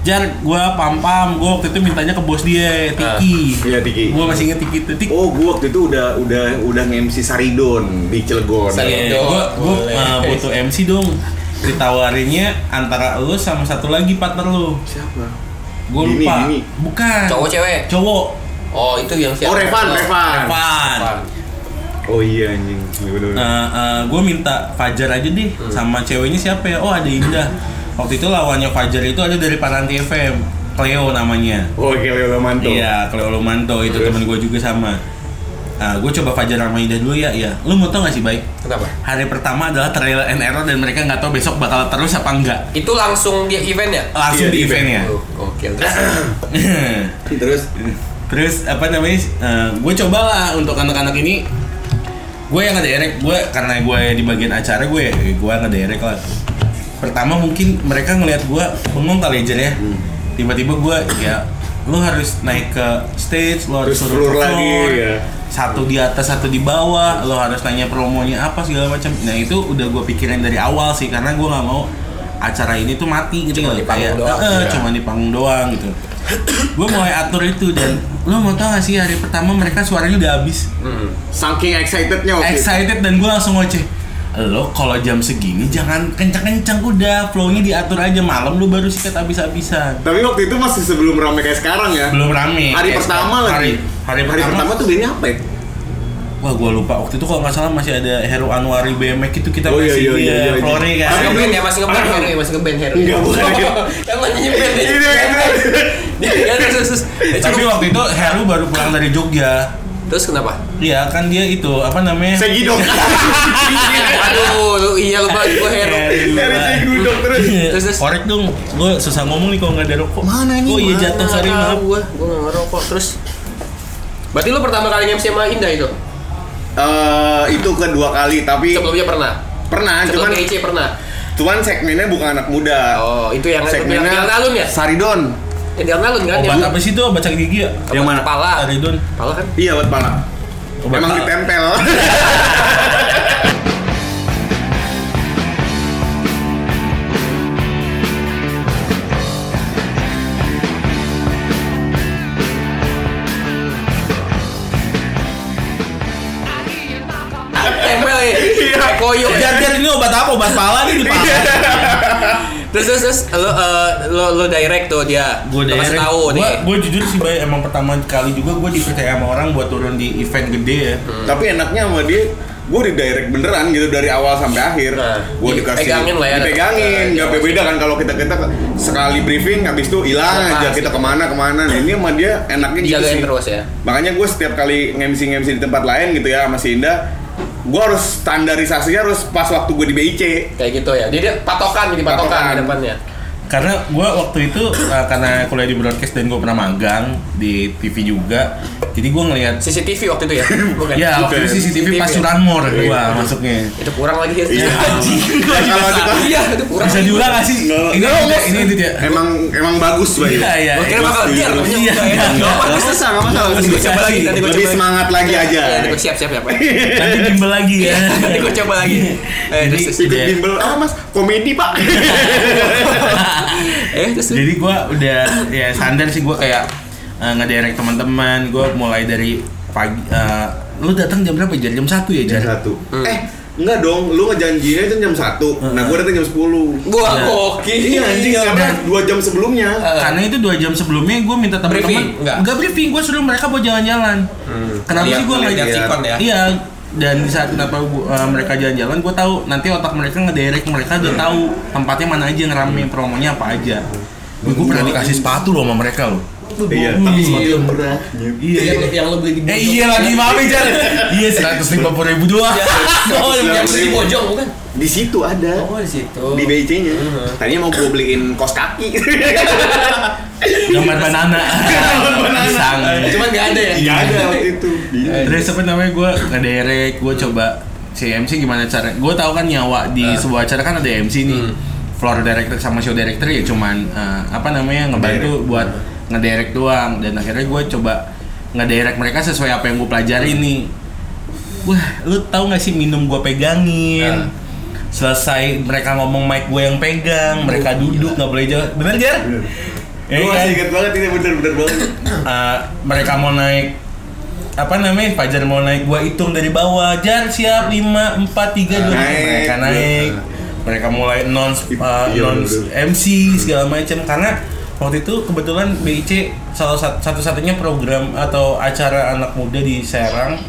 Jar, gua pam-pam, gua waktu itu mintanya ke bos dia, Tiki. Iya, Tiki. Gua masih inget Tiki tuh, Tiki. oh gue waktu itu udah udah udah nge-MC Saridon di Cilegon Saridon. Gua gua boleh. eh, butuh MC dong. Ditawarinnya antara lu sama satu lagi partner lu. siapa Gua Dini, lupa. Bukan. Cowok cewek. Cowok. Oh, itu yang siapa? oh Revan Revan Revan. Revan. Oh iya anjing Iya, bener-bener. gue minta Fajar aja deh Hmm. sama ceweknya siapa ya? Oh ada Indah. Waktu itu lawannya Fajar itu ada dari Paranti FM, Cleo namanya. oh oke Leo Manto Iya, Cleo Lomanto itu temen gue juga sama. Nah, gue coba Fajar sama Indah dulu ya, ya. Lu mau tau gak sih baik? Kenapa? Hari pertama adalah trial and error dan mereka nggak tahu besok bakal terus apa enggak. Itu langsung di event ya? Langsung Iya, di di event. eventnya. Oh, Oke, terus terus Terus apa namanya? gue cobalah untuk anak-anak ini. Gue yang ngederek, gue karena gue di bagian acara gue, gue ngederek lah. Pertama mungkin mereka ngelihat gue bengong kali aja ya. Hmm. Tiba-tiba gue ya, lo harus naik ke stage, lo harus suruh floor lagi, ya. Satu di atas, satu di bawah, lo harus nanya promonya apa segala macam. Nah itu udah gue pikirin dari awal sih, karena gue nggak mau acara ini tuh mati gitu Cuma di panggung Kayak, doang, eh, iya. cuma di panggung doang gitu gue mulai atur itu dan. Lo mau tau gak sih hari pertama mereka suaranya udah habis? Hmm. saking excitednya waktu itu. excited dan gue langsung ngoceh. Lo kalau jam segini jangan kencang-kencang udah. Flownya diatur aja. Malam lu baru sikat habis-habisan. Tapi waktu itu masih sebelum rame kayak sekarang ya? Belum rame hari pertama sekarang. lagi. Hari, hari, pertama, tuh bandnya apa ya wah gue lupa waktu itu kalau nggak salah masih ada Heru Anwari BMX itu kita Oh, iya, masih iya, di iya, iya, Flore iya. kan Masih ngeband ya, masih ngeband Heru ya, masih ngeband Heru. Enggak, bukan. Ya. Ini bener. Ya, terus terus. terus. Tapi waktu itu Heru baru pulang dari Jogja Terus kenapa? Iya kan dia itu apa namanya Segi dong Aduh, lu iya lu banget gua Heru. dari Segi dong terus Terus, terus. Korek dong, gue susah ngomong nih kalau nggak ada rokok. Mana ini? Oh iya jatuh sorry Tahu maaf. gua, gua enggak ngerokok. Terus Berarti lu pertama kali MC sama Indah itu? Eh, itu kedua kali tapi Sebelumnya pernah? pernah cuman EC pernah? cuman segmennya bukan anak muda Oh, itu yang yang segmennya yang alun ya? Saridon Yang di alun kan? Obat Yang apa sih itu obat sakit gigi ya? Yang mana? Kepala. Aridon. Kepala kan? iya buat pala Obat emang pala. ditempel ini obat apa? Obat pala nih di pala. Terus terus terus lo eh, lo lo direct tuh dia. gue direct tahu gue nih. gue jujur sih bay emang pertama kali juga gue dipercaya sama orang buat turun di event gede ya Tapi enaknya sama dia gue di direct beneran gitu dari awal sampai akhir. Nah, gue dikasih dipegangin lah ya, Dipegangin, tetap. nggak beda kan kalau kita kita sekali briefing habis itu hilang Lepas. aja kita ke mana ke mana. Nah, ini sama dia enaknya gitu Dijagain sih. terus ya. Makanya gue setiap kali ngemsi ngemsi di tempat lain gitu ya sama si Indah, gue harus standarisasinya harus pas waktu gue di BIC. Kayak gitu ya. Jadi patokan jadi patokan, Patokan. di depannya. Karena gue waktu itu uh, karena kuliah di broadcast dan gue pernah magang di TV juga jadi gue ngelihat CCTV waktu itu ya. Bukan. ya waktu itu CCTV pas ya? Suranmor gue masuknya Itu kurang lagi ya. Iya. Kalau di- Iya, itu kurang. bisa diulang gak sih Nggak. ini Nggak, ini nggak. ini dia Emang emang bagus Bay. iya iya Gua kira bakal biar Iya, iya, enggak ya. iya. Enggak apa Nggak nggak masalah. Nanti gua coba lagi, nanti gua Lebih coba lagi. semangat lagi aja. Iya, nanti gua siap siap siap. nanti bimbel lagi ya Nanti gua coba lagi. Eh. Ikut Iya. bimbel, ah mas, komedi pak. Eh, terus jadi gue udah ya standar sih gue kayak uh, ngederek teman-teman gue mulai dari pagi uh, lu datang jam berapa jam jam satu ya Jam satu. Eh, enggak dong, lu ngejanjinya itu jam satu. Nah, gua datang jam 10 Gua Iya. gokil. Iya anjing, karena dua jam sebelumnya. Eh, karena itu dua jam sebelumnya gue minta Briefing? teman-teman Enggak? nggak briefing gue suruh mereka buat jalan-jalan kenapa Lihat- sih gue ngajak sikon ya. iya dan di saat kenapa gua- uh, mereka jalan-jalan gue tahu nanti otak mereka ngederek mereka udah tahu tempatnya mana aja ngerame promonya apa aja. Gue pernah dikasih sepatu loh sama mereka loh. Iya, tapi sepatu yang murah. iya yang, yang lo beli di eh iya lagi maaf ya Jar. Iya seratus lima puluh ribu doang. Oh, yang beli di Bojong bukan? Di situ ada. Oh, di situ. Di BC-nya. Tadinya mau gua beliin kos kaki. gambar banana. Pisang. Cuman nggak ada ya. Iya ada waktu itu. terus apa namanya? Gue ngederek gue coba si MC gimana cara gue tahu kan nyawa di Ah. sebuah acara kan ada MC nih. Hmm. floor director sama show director ya cuman eh, apa namanya ngebantu buat ngederek doang. Dan akhirnya gue coba ngederek mereka sesuai apa yang gue pelajari nih. Wah lu tahu nggak sih minum gue pegangin? Ah. selesai mereka ngomong mic gue yang pegang mereka duduk nggak boleh jauh bener jar Ya kan? masih inget banget ini bener-bener banget. Uh, mereka mau naik apa namanya Fajar mau naik gua hitung dari bawah jar siap 5 4 3 2 Naik. mereka naik mereka mulai non uh, Iya, non. MC segala macam karena waktu itu kebetulan BIC salah satu satu-satunya program atau acara anak muda di Serang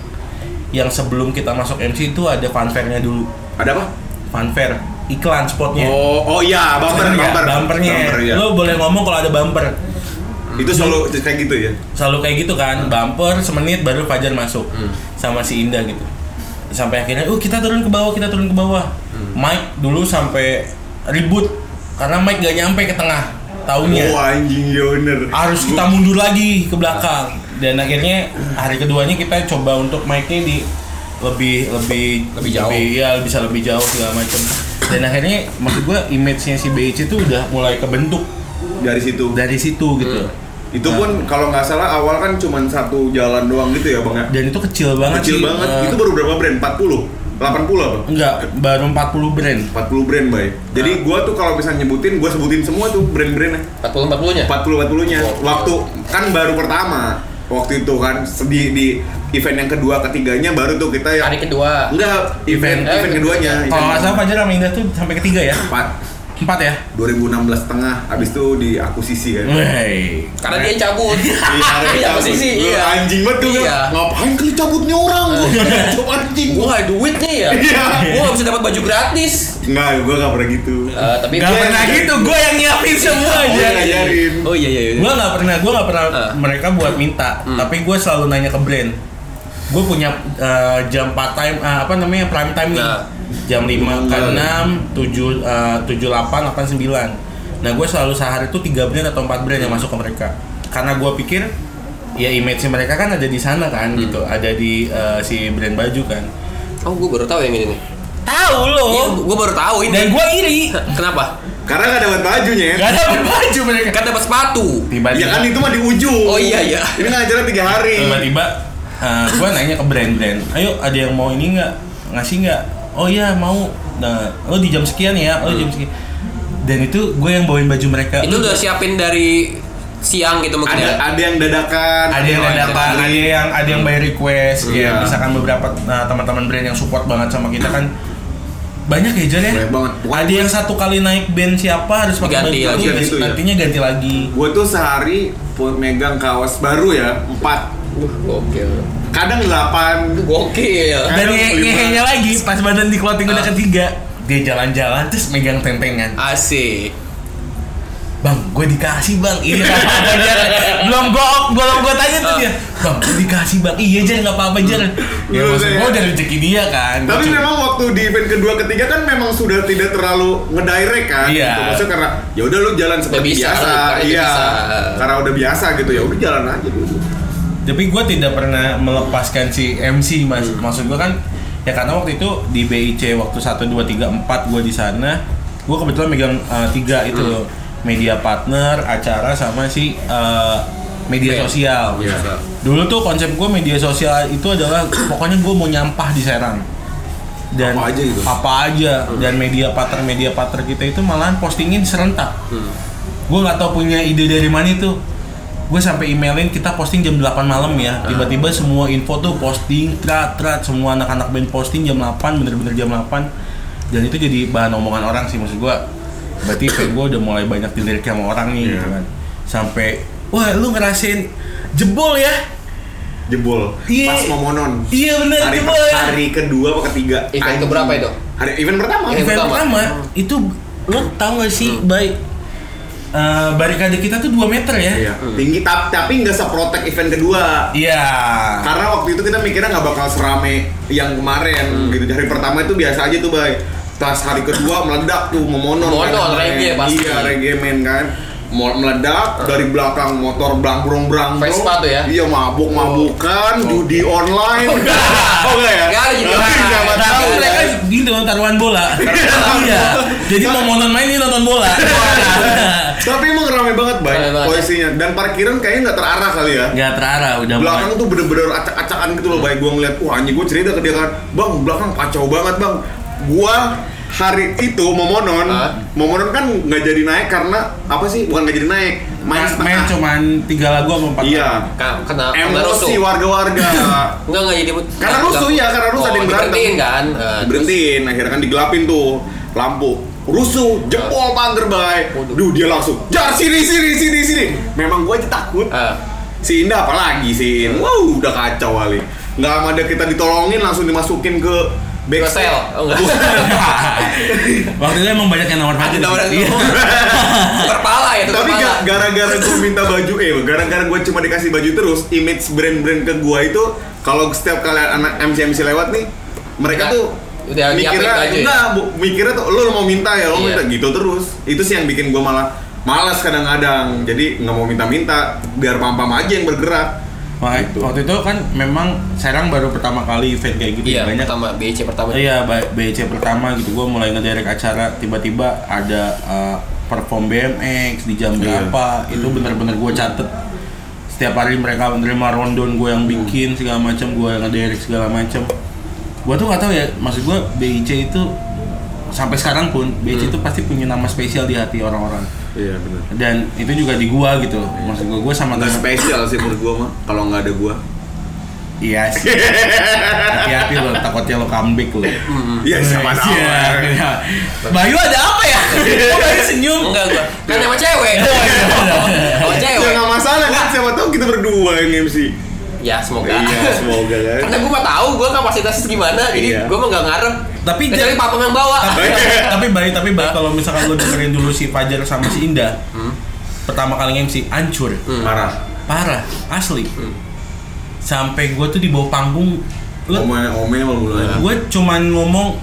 yang sebelum kita masuk MC itu ada funfairnya dulu Ada apa? funfair iklan spotnya Oh, oh iya, bumper, nggak? bumper. bumpernya Bumper, iya. lo boleh ngomong kalau ada bumper Itu selalu kayak gitu ya. selalu kayak gitu kan bumper semenit baru Fajar masuk Hmm. sama si Indah gitu sampai akhirnya oh kita turun ke bawah kita turun ke bawah Hmm. Mike dulu sampai ribut karena Mike gak nyampe ke tengah tahunnya Oh anjing ya bener. harus kita mundur lagi ke belakang dan akhirnya hari keduanya kita coba untuk Mike-nya di lebih lebih Lebih jauh. ya bisa lebih jauh segala macam dan akhirnya maksud gua image-nya si BC itu udah mulai kebentuk Dari situ. dari situ gitu Hmm. Itu pun kalau nggak salah awal kan cuma satu jalan doang gitu ya bang ya. dan itu kecil banget Kecil sih. banget. Eh, Itu baru berapa brand? 40? 80 apa? Enggak, baru 40 brand. 40 brand bay. Jadi Nah. gua tuh kalau bisa nyebutin, gua sebutin semua tuh brand-brandnya. 40 40-nya. 40 40-nya. Waktu kan baru pertama. Waktu itu kan di, di event yang kedua ketiganya baru tuh kita yang Hari kedua. enggak event Eh, event keduanya. Kalau nggak salah Fajar sama Indah tuh sampai ketiga ya? empat Empat ya? 2016 tengah habis itu diakuisisi kan. Wey. Karena dia yang cabut. Iya, Iya. Lu Iya. Anjing banget tuh. Iya. Ngapain kali cabutnya orang? Gua coba anjing. Gua nggak ada duitnya ya. Iya. Gua nggak bisa dapat baju gratis. Enggak, gua enggak pernah gitu. Eh, tapi Gak pernah gitu, gue yang nyiapin semua Gua aja. ngajarin. Oh iya iya. iya. Gue nggak pernah, gue nggak pernah Ah. mereka buat minta, Hmm. tapi gue selalu nanya ke brand. Gue punya eh, jam part time, eh, apa namanya prime time nih, Nah. Jam 5 ke 6, 7, eh, 7, 8, 8, 9 Nah gue selalu sehari itu tiga brand atau empat brand yang masuk ke mereka, karena gue pikir ya image mereka kan ada di sana kan Hmm. gitu, ada di eh, si brand baju kan. Oh, gua baru tahu yang ini nih. Tahu loh. gua baru tahu ini. Dan gue iri. Kenapa? Karena enggak dapat bajunya ya. Gak ada baju mereka. Kan dapat sepatu. Tiba-tiba. Ya kan itu mah di ujung. Oh iya iya. Ini ngajaran tiga hari. tiba-tiba gue nanya ke brand-brand ayo ada yang mau ini nggak ngasih nggak oh iya mau nah lo di jam sekian ya lo jam sekian dan itu gue yang bawain baju mereka Itu udah siapin dari siang gitu mungkin Ada ya. ada yang dadakan, ada yang Oh, ada ada ada yang ada yang by request Iya. ya misalkan beberapa nah, teman-teman brand yang support banget sama kita kan banyak ya Jar ya Banyak banget. Pokoknya ada yang satu kali naik band siapa harus pakai Ganti baju lagi, baru, gitu ya. nantinya ganti lagi Gue tuh sehari megang kaos baru ya, empat. Uh, gokil. Kadang delapan. Gokil. dan ngehenya lagi pas badan di clothing udah Ah. ketiga dia jalan-jalan terus megang tempengan Asik. bang gue dikasih bang iya apa-apa jar belum gue belum gue tanya tuh dia bang gue dikasih bang iya jar nggak apa-apa jar ya Bener, maksud ya. gue udah rezeki dia kan Tapi Cuma- memang waktu di event kedua ketiga kan memang sudah tidak terlalu ngedirect kan. Iya. Gitu. Maksudnya karena ya udah lu jalan seperti bisa, biasa. Iya. bisa. Karena udah biasa gitu ya udah jalan aja dulu. Tapi gue tidak pernah melepaskan si MC mas Hmm. maksud gue kan ya karena waktu itu di BIC waktu 1, 2, 3, 4 gue di sana gue kebetulan megang uh, tiga itu Hmm. loh media partner acara sama si uh, media sosial Iya. dulu tuh konsep gue media sosial itu adalah pokoknya gue mau nyampah di Serang dan Apa aja gitu? apa aja dan media partner media partner kita itu malahan postingin serentak Hmm. gue nggak tahu punya ide dari mana itu gue sampai emailin kita posting jam 8 malam ya tiba-tiba semua info tuh posting trat trat semua anak-anak band posting jam 8 bener-bener jam 8 dan itu jadi bahan omongan orang sih maksud gue berarti kayak gue udah mulai banyak dilirik sama orang nih gitu Iya. kan sampai wah lu ngerasain jebol ya Jebol. Iya. Pas momonon. iya bener Hari, jebol ya hari kedua apa ketiga? Event keberapa itu? Hari event pertama. Event event pertama. pertama itu lu tau gak sih baik eh, barikade kita tuh 2 meter ya Iya. Tinggi tapi tapi nggak seprotek event kedua. iya Karena waktu itu kita mikirnya nggak bakal serame yang kemarin gitu. Hari pertama itu biasa aja tuh, Bay. Pas hari kedua meledak tuh memonon. Memonon, kan, reggae pasti. Iya, reggae men kan. Meledak dari belakang motor blangbrong blangbrong. Vespa tuh ya? Iya, mabuk mabukan, judi online. oh enggak ya? Nggak ada judi Oh, online. nggak Tapi mereka gitu taruhan bola. iya. Jadi mau nonton main ini nonton bola. Tapi emang rame banget, banget, posisinya. Dan parkiran kayaknya nggak terarah kali ya. Gak terarah udah belakang tuh bener-bener acak-acakan gitu loh baik gua ngeliat wah anjing gua cerita ke dia kan bang belakang kacau banget bang gua hari itu momonon Hah? momonon kan nggak jadi naik karena apa sih bukan nggak jadi naik main setengah main cuman tiga lagu sama empat. iya Ka- Kena kena rusuh. emosi warga-warga Enggak enggak jadi Karena rusuh, iya, karena rusuh, oh, ada yang berantem. diberhentiin kan. Eh, berhentiin akhirnya kan digelapin tuh lampu rusuh jempol pagar bay Waduh. duh dia langsung jar sini sini sini sini memang gua aja takut eh, Si Indah apalagi si Indah, wow udah kacau kali. Nggak ada kita ditolongin langsung dimasukin ke sel. Oh enggak. Waktu itu emang banyak yang nawar paket. tawaran Iya. itu. Kepala ya, Tapi gara-gara gue minta baju, eh gara-gara gue cuma dikasih baju terus, image brand-brand ke gue itu kalau setiap kali anak MC MC lewat nih, mereka tuh udah mikirnya baju ya? enggak, bu- mikirnya tuh lo mau minta ya, lo Iya. minta gitu terus. Itu sih yang bikin gue malah malas kadang-kadang. Jadi nggak mau minta-minta, biar pam-pam aja yang bergerak. Makanya, Gitu. waktu itu kan memang Serang baru pertama kali event kayak gitu Iya, banyak pertama BC pertama. Iya, BC pertama gitu. Gue mulai ngederek acara, tiba-tiba ada uh, perform BMX di jam Iya. berapa. Itu bener-bener gue catet. Setiap hari mereka menerima rondon gue yang bikin segala macam, gue yang ngederek segala macam. Gue tuh nggak tahu ya, maksud gue BIC itu sampai sekarang pun BIC itu pasti punya nama spesial di hati orang-orang. Iya benar. Dan itu juga di gua gitu. Maksud gue, gue sama Nggak temen- spesial sih menurut gue mah, kalau nggak ada gue. Iya sih. Hati-hati lo, takutnya lo comeback lo. Iya siapa tahu. Iya, iya. Bayu ada apa ya? Kok Bayu senyum? Enggak gua. Kan sama cewek. Sama Ya cewek. nggak masalah kan, siapa tahu kita berdua yang MC. Ya, semoga. Iya, semoga kan. Karena gua mah tahu gua kapasitasnya gimana, jadi Iya. gua mah enggak ngarep. Tapi Kecuali dia- papam yang bawa. tapi tapi Bayu tapi Bayu kalau misalkan lo dengerin dulu si Fajar sama si Indah pertama kali MC hancur. Marah. parah. Asli. Sampai gue tuh di bawah panggung lo Omel omel mulai. gue cuman ngomong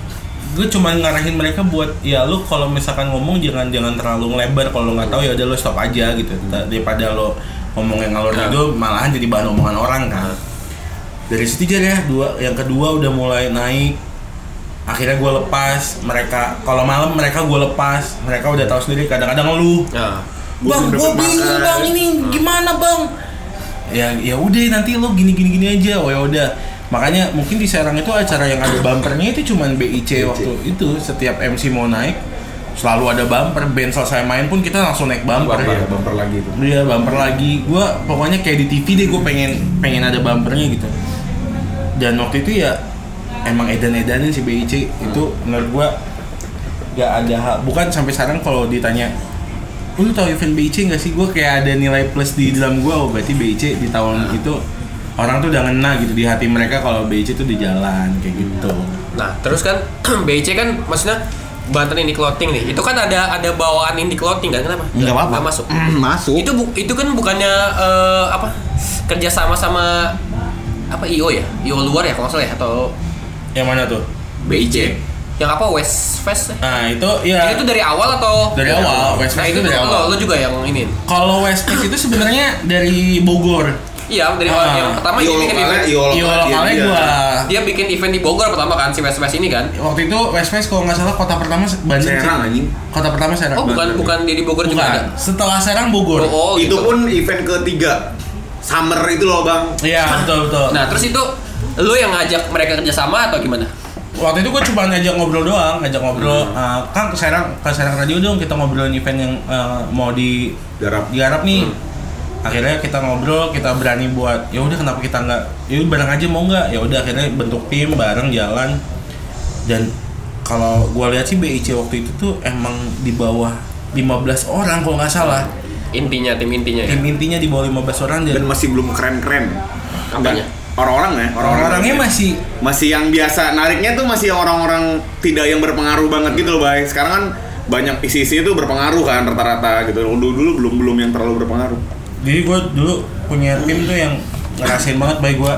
gue cuman ngarahin mereka buat ya lu kalau misalkan ngomong jangan jangan terlalu ngelebar. Kalau lo nggak tahu ya udah lo stop aja gitu. Da- daripada lo ngomong yang ngalor Nah. itu malahan jadi bahan omongan orang kan. Dari situ aja ya dua yang kedua udah mulai naik akhirnya gue lepas mereka kalau malam mereka gue lepas mereka udah tahu sendiri kadang-kadang lu Nah, bang gue bingung bang ini gimana bang? Ya ya udah nanti lo gini gini gini aja. Oh ya udah. Makanya mungkin di Serang itu acara yang ada bumpernya itu cuman BIC waktu itu. Setiap MC mau naik selalu ada bumper. Band selesai main pun kita langsung naik bumper. Iya, bumper lagi itu. Iya bumper lagi. Gua pokoknya kayak di TV deh gue pengen pengen ada bumpernya gitu. Dan waktu itu ya emang edan-edanin si BIC itu menurut gua nggak ada hal bukan sampai sekarang kalau ditanya "Oh, lu tahu event BIC nggak sih gue kayak ada nilai plus di dalam gue oh berarti BIC di tahun itu orang tuh udah ngena gitu di hati mereka kalau BIC tuh di jalan kayak gitu Nah, terus kan BIC kan maksudnya Banten Indie Clothing nih. Itu kan ada ada bawaan Indie Clothing kan? Kenapa? Nggak apa-apa. Masuk. Masuk. Itu bu- itu kan bukannya eh, apa? Kerja sama sama apa IO ya? IO luar ya kalau salah ya atau yang mana tuh BIC? Yang apa West Fest? nah itu ya Itu dari awal atau Dari awal, West Nah, Fest itu itu dari lo- awal. Lo juga yang ini. kalau West Coast itu sebenarnya dari Bogor Iya, dari Ah. awal yang pertama dia bikin event. Iya lokalnya gua Dia bikin event di Bogor pertama kan si West Fest ini kan? waktu itu West Fest kalau nggak salah kota pertama Bandung. Serang anjing. kota pertama Serang Oh, bukan bukan dia di Bogor juga ada. bukan setelah Serang Bogor Oh, oh, Itu gitu. pun event ketiga. Summer itu loh, Bang. iya betul betul Nah, terus itu lu yang ngajak mereka kerjasama atau gimana? waktu itu gue cuma ngajak ngobrol doang ngajak ngobrol eh, kan ke Serang ke Serang Radio dong kita ngobrolin event yang eh, mau di Garap. digarap nih akhirnya kita ngobrol kita berani buat ya udah kenapa kita nggak ya udah bareng aja mau nggak ya udah akhirnya bentuk tim bareng jalan dan kalau gua lihat sih BIC waktu itu tuh emang di bawah 15 orang kalau nggak salah Intinya tim intinya ya. tim intinya di bawah 15 orang dan Dan masih belum keren-keren. Apanya? Orang-orang ya, orang-orangnya masih masih yang biasa nariknya tuh masih yang orang-orang tidak yang berpengaruh banget gitu loh, Bay. Sekarang kan banyak isi-isi itu berpengaruh kan rata-rata gitu. Dulu dulu belum belum yang terlalu berpengaruh. Jadi gue dulu punya tim tuh yang ngerasain banget baik gue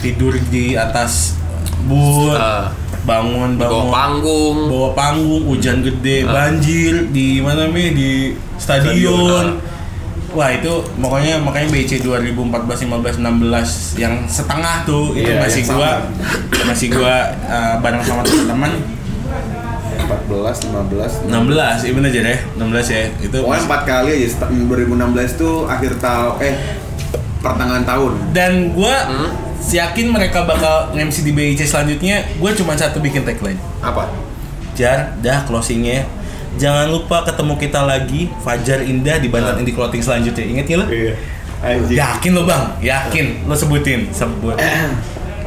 tidur di atas booth, Ah. bangun Bawa bangun panggung. bawa panggung, hujan gede, Ah. banjir di mana nih di Stadion, stadion. Wah itu pokoknya makanya BC 2014, 15, 16 yang setengah tuh itu Iya, masih gua masih gua uh, bareng sama teman-teman. 14, 15, 16 even aja deh 16 ya? itu Pokoknya empat kali aja sta- 2016 tuh akhir tahun eh pertengahan tahun. dan gue Hmm? yakin mereka bakal MC di BIC selanjutnya gue cuma satu bikin tagline. Apa? jar dah closingnya jangan lupa ketemu kita lagi Fajar Indah di Banten Indie Clothing selanjutnya inget ya lo? Iya. Anjing. yakin lo bang yakin lo sebutin sebut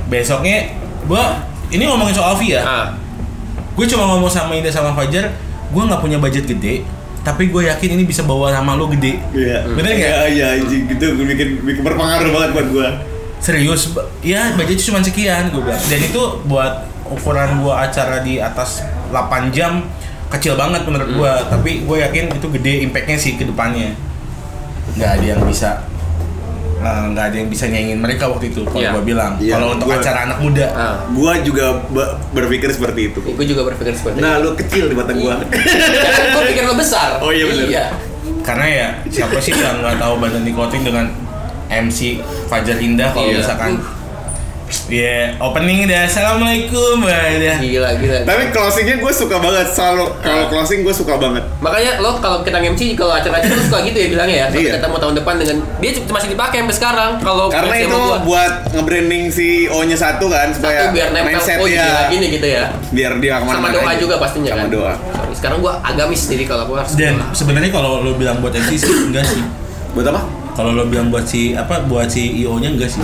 besoknya gue ini ngomongin soal Via Ah, gue cuma ngomong sama Indah sama Fajar gue nggak punya budget gede tapi gue yakin ini bisa bawa nama lo gede Iya. Bener nggak? Iya, iya anjing gitu bikin bikin berpengaruh banget buat gua. serius ya budgetnya cuma sekian gue bilang dan itu buat ukuran gua acara di atas 8 jam kecil banget menurut gua tapi gue yakin itu gede impactnya sih ke depannya nggak ada yang bisa eh, nggak ada yang bisa nyaingin mereka waktu itu kalau Iya. gua bilang Iya, kalau untuk gua- acara anak muda ah. Gua juga be- berpikir seperti itu. Gue juga berpikir seperti Nah, lu kecil di mata gua. gue pikir lo besar. Oh, iya, bener. Iya. karena ya siapa sih yang nggak tahu Banten di Clothing dengan MC Fajar Indah kalau Iya. misalkan ya opening deh assalamualaikum ya Gila, gila. Tapi closingnya gue suka banget selalu kalau closing gue suka banget. Makanya lo kalau kita MC kalau acara-acara itu suka gitu ya bilangnya ya. Iya. kita mau tahun depan dengan dia cuma- masih dipakai sampai sekarang. Kalau Karena itu gua. buat nge-branding si O-nya satu kan supaya Satu biar nempel mindset oh gila gini gitu ya. biar dia ke mana Sama doa juga pastinya sama kan. doa. Sorry, sekarang gua agamis jadi kalau gua harus Dan sebenarnya kalau lo bilang buat MC sih enggak sih. Buat apa? Kalau lo bilang buat si apa buat si IO-nya enggak sih.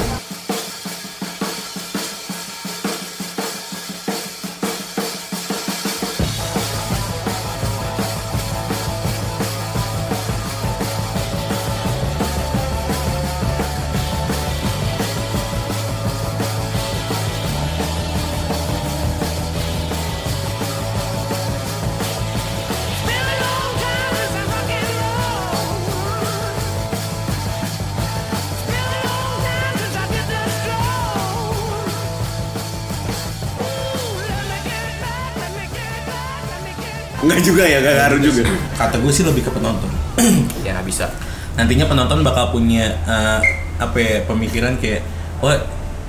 Juga ya, gak ngaruh juga. Kata gue sih lebih ke penonton. ya bisa. Nantinya penonton bakal punya eh, apa ya pemikiran kayak oh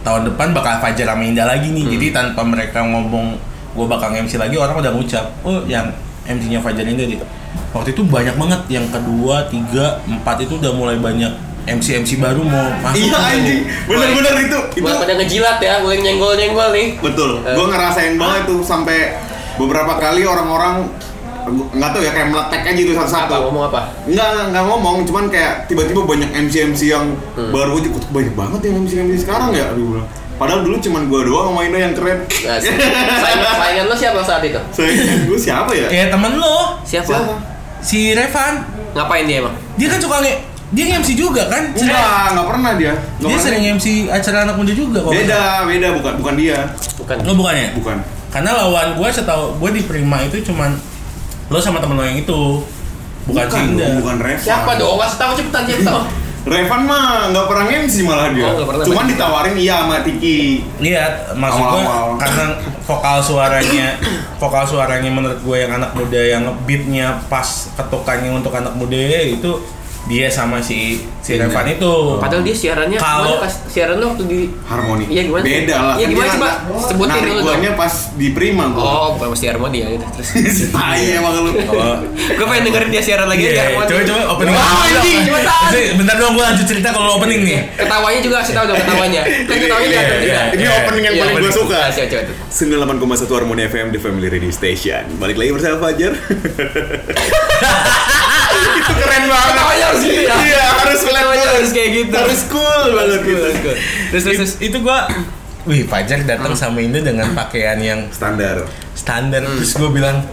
tahun depan bakal Fajar sama Indah lagi nih. Jadi tanpa mereka ngomong gue bakal MC lagi orang udah ngucap oh yang MC-nya Fajar Indah deh. Waktu itu banyak banget yang kedua, tiga, empat itu udah mulai banyak MC-MC baru mau masuk. Iya tuh. anjing, bener-bener itu. Itu Buat pada ngejilat ya, boleh nyenggol-nyenggol nih. betul. Eh. Gue ngerasain banget tuh sampai beberapa kali orang-orang nggak tahu ya kayak meletek aja itu Apa satu-satu. ngomong apa? Enggak, enggak, enggak ngomong, cuman kayak tiba-tiba banyak MC-MC yang Hmm. baru aja kok banyak banget yang MC-MC sekarang ya. Aduh, Padahal dulu cuman gua doang sama Indo yang keren. Nah, saingan, saingan lo siapa saat itu? Saya gue siapa ya? Kayak temen lo, Siapa? Siapa? si Revan. Ngapain dia emang? Dia kan suka nge dia nge-MC juga kan? Enggak, enggak pernah dia. Nggak Dia pernah. sering MC acara anak muda juga kok. Beda, beda bukan bukan dia. Bukan. Lo bukannya? Bukan. Karena lawan gue setahu gue di Prima itu cuman lo sama temen lo yang itu. Bukan, dong, bukan Revan. Siapa dong? Kasih tahu cepetan tahu. Revan mah nggak pernah MC malah dia. Oh, pernah. Cuman ditawarin iya sama Tiki. Iya, maksud gue karena vokal suaranya, vokal suaranya menurut gue yang anak muda yang beatnya pas ketukannya untuk anak muda itu dia sama si si Iya. Revan itu. Padahal dia siarannya Kalau- siaran lo waktu di Harmoni. Iya, gimana? Beda lah. Iya, Kan gimana dia coba? narik- Sebutin narik dulu guanya pas di Prima gua. Oh, bukan mesti harmoni ya gitu. Terus Tai emang lu. Kalau gue pengen dengerin dia siaran lagi Iya, aja. iya. harmoni. coba coba opening Wah, dulu. anjing, Bentar dong gue lanjut cerita kalau opening nih. Ketawanya juga kasih tahu dong ketawanya. Kan ketawanya Iya, juga. iya. Ini opening yang Iya, paling gue opening. suka. Ah, Coba coba tuh. 98,1 Harmoni FM The Family Radio Station. Balik lagi bersama Fajar. itu keren banget. Ketawanya harus gitu ya. Iya, harus Ketawanya harus kayak gitu. Harus cool banget gitu. Terus terus. Itu gue Wih, Fajar datang sama Indo dengan pakaian yang Standar. standar Hmm. terus gue bilang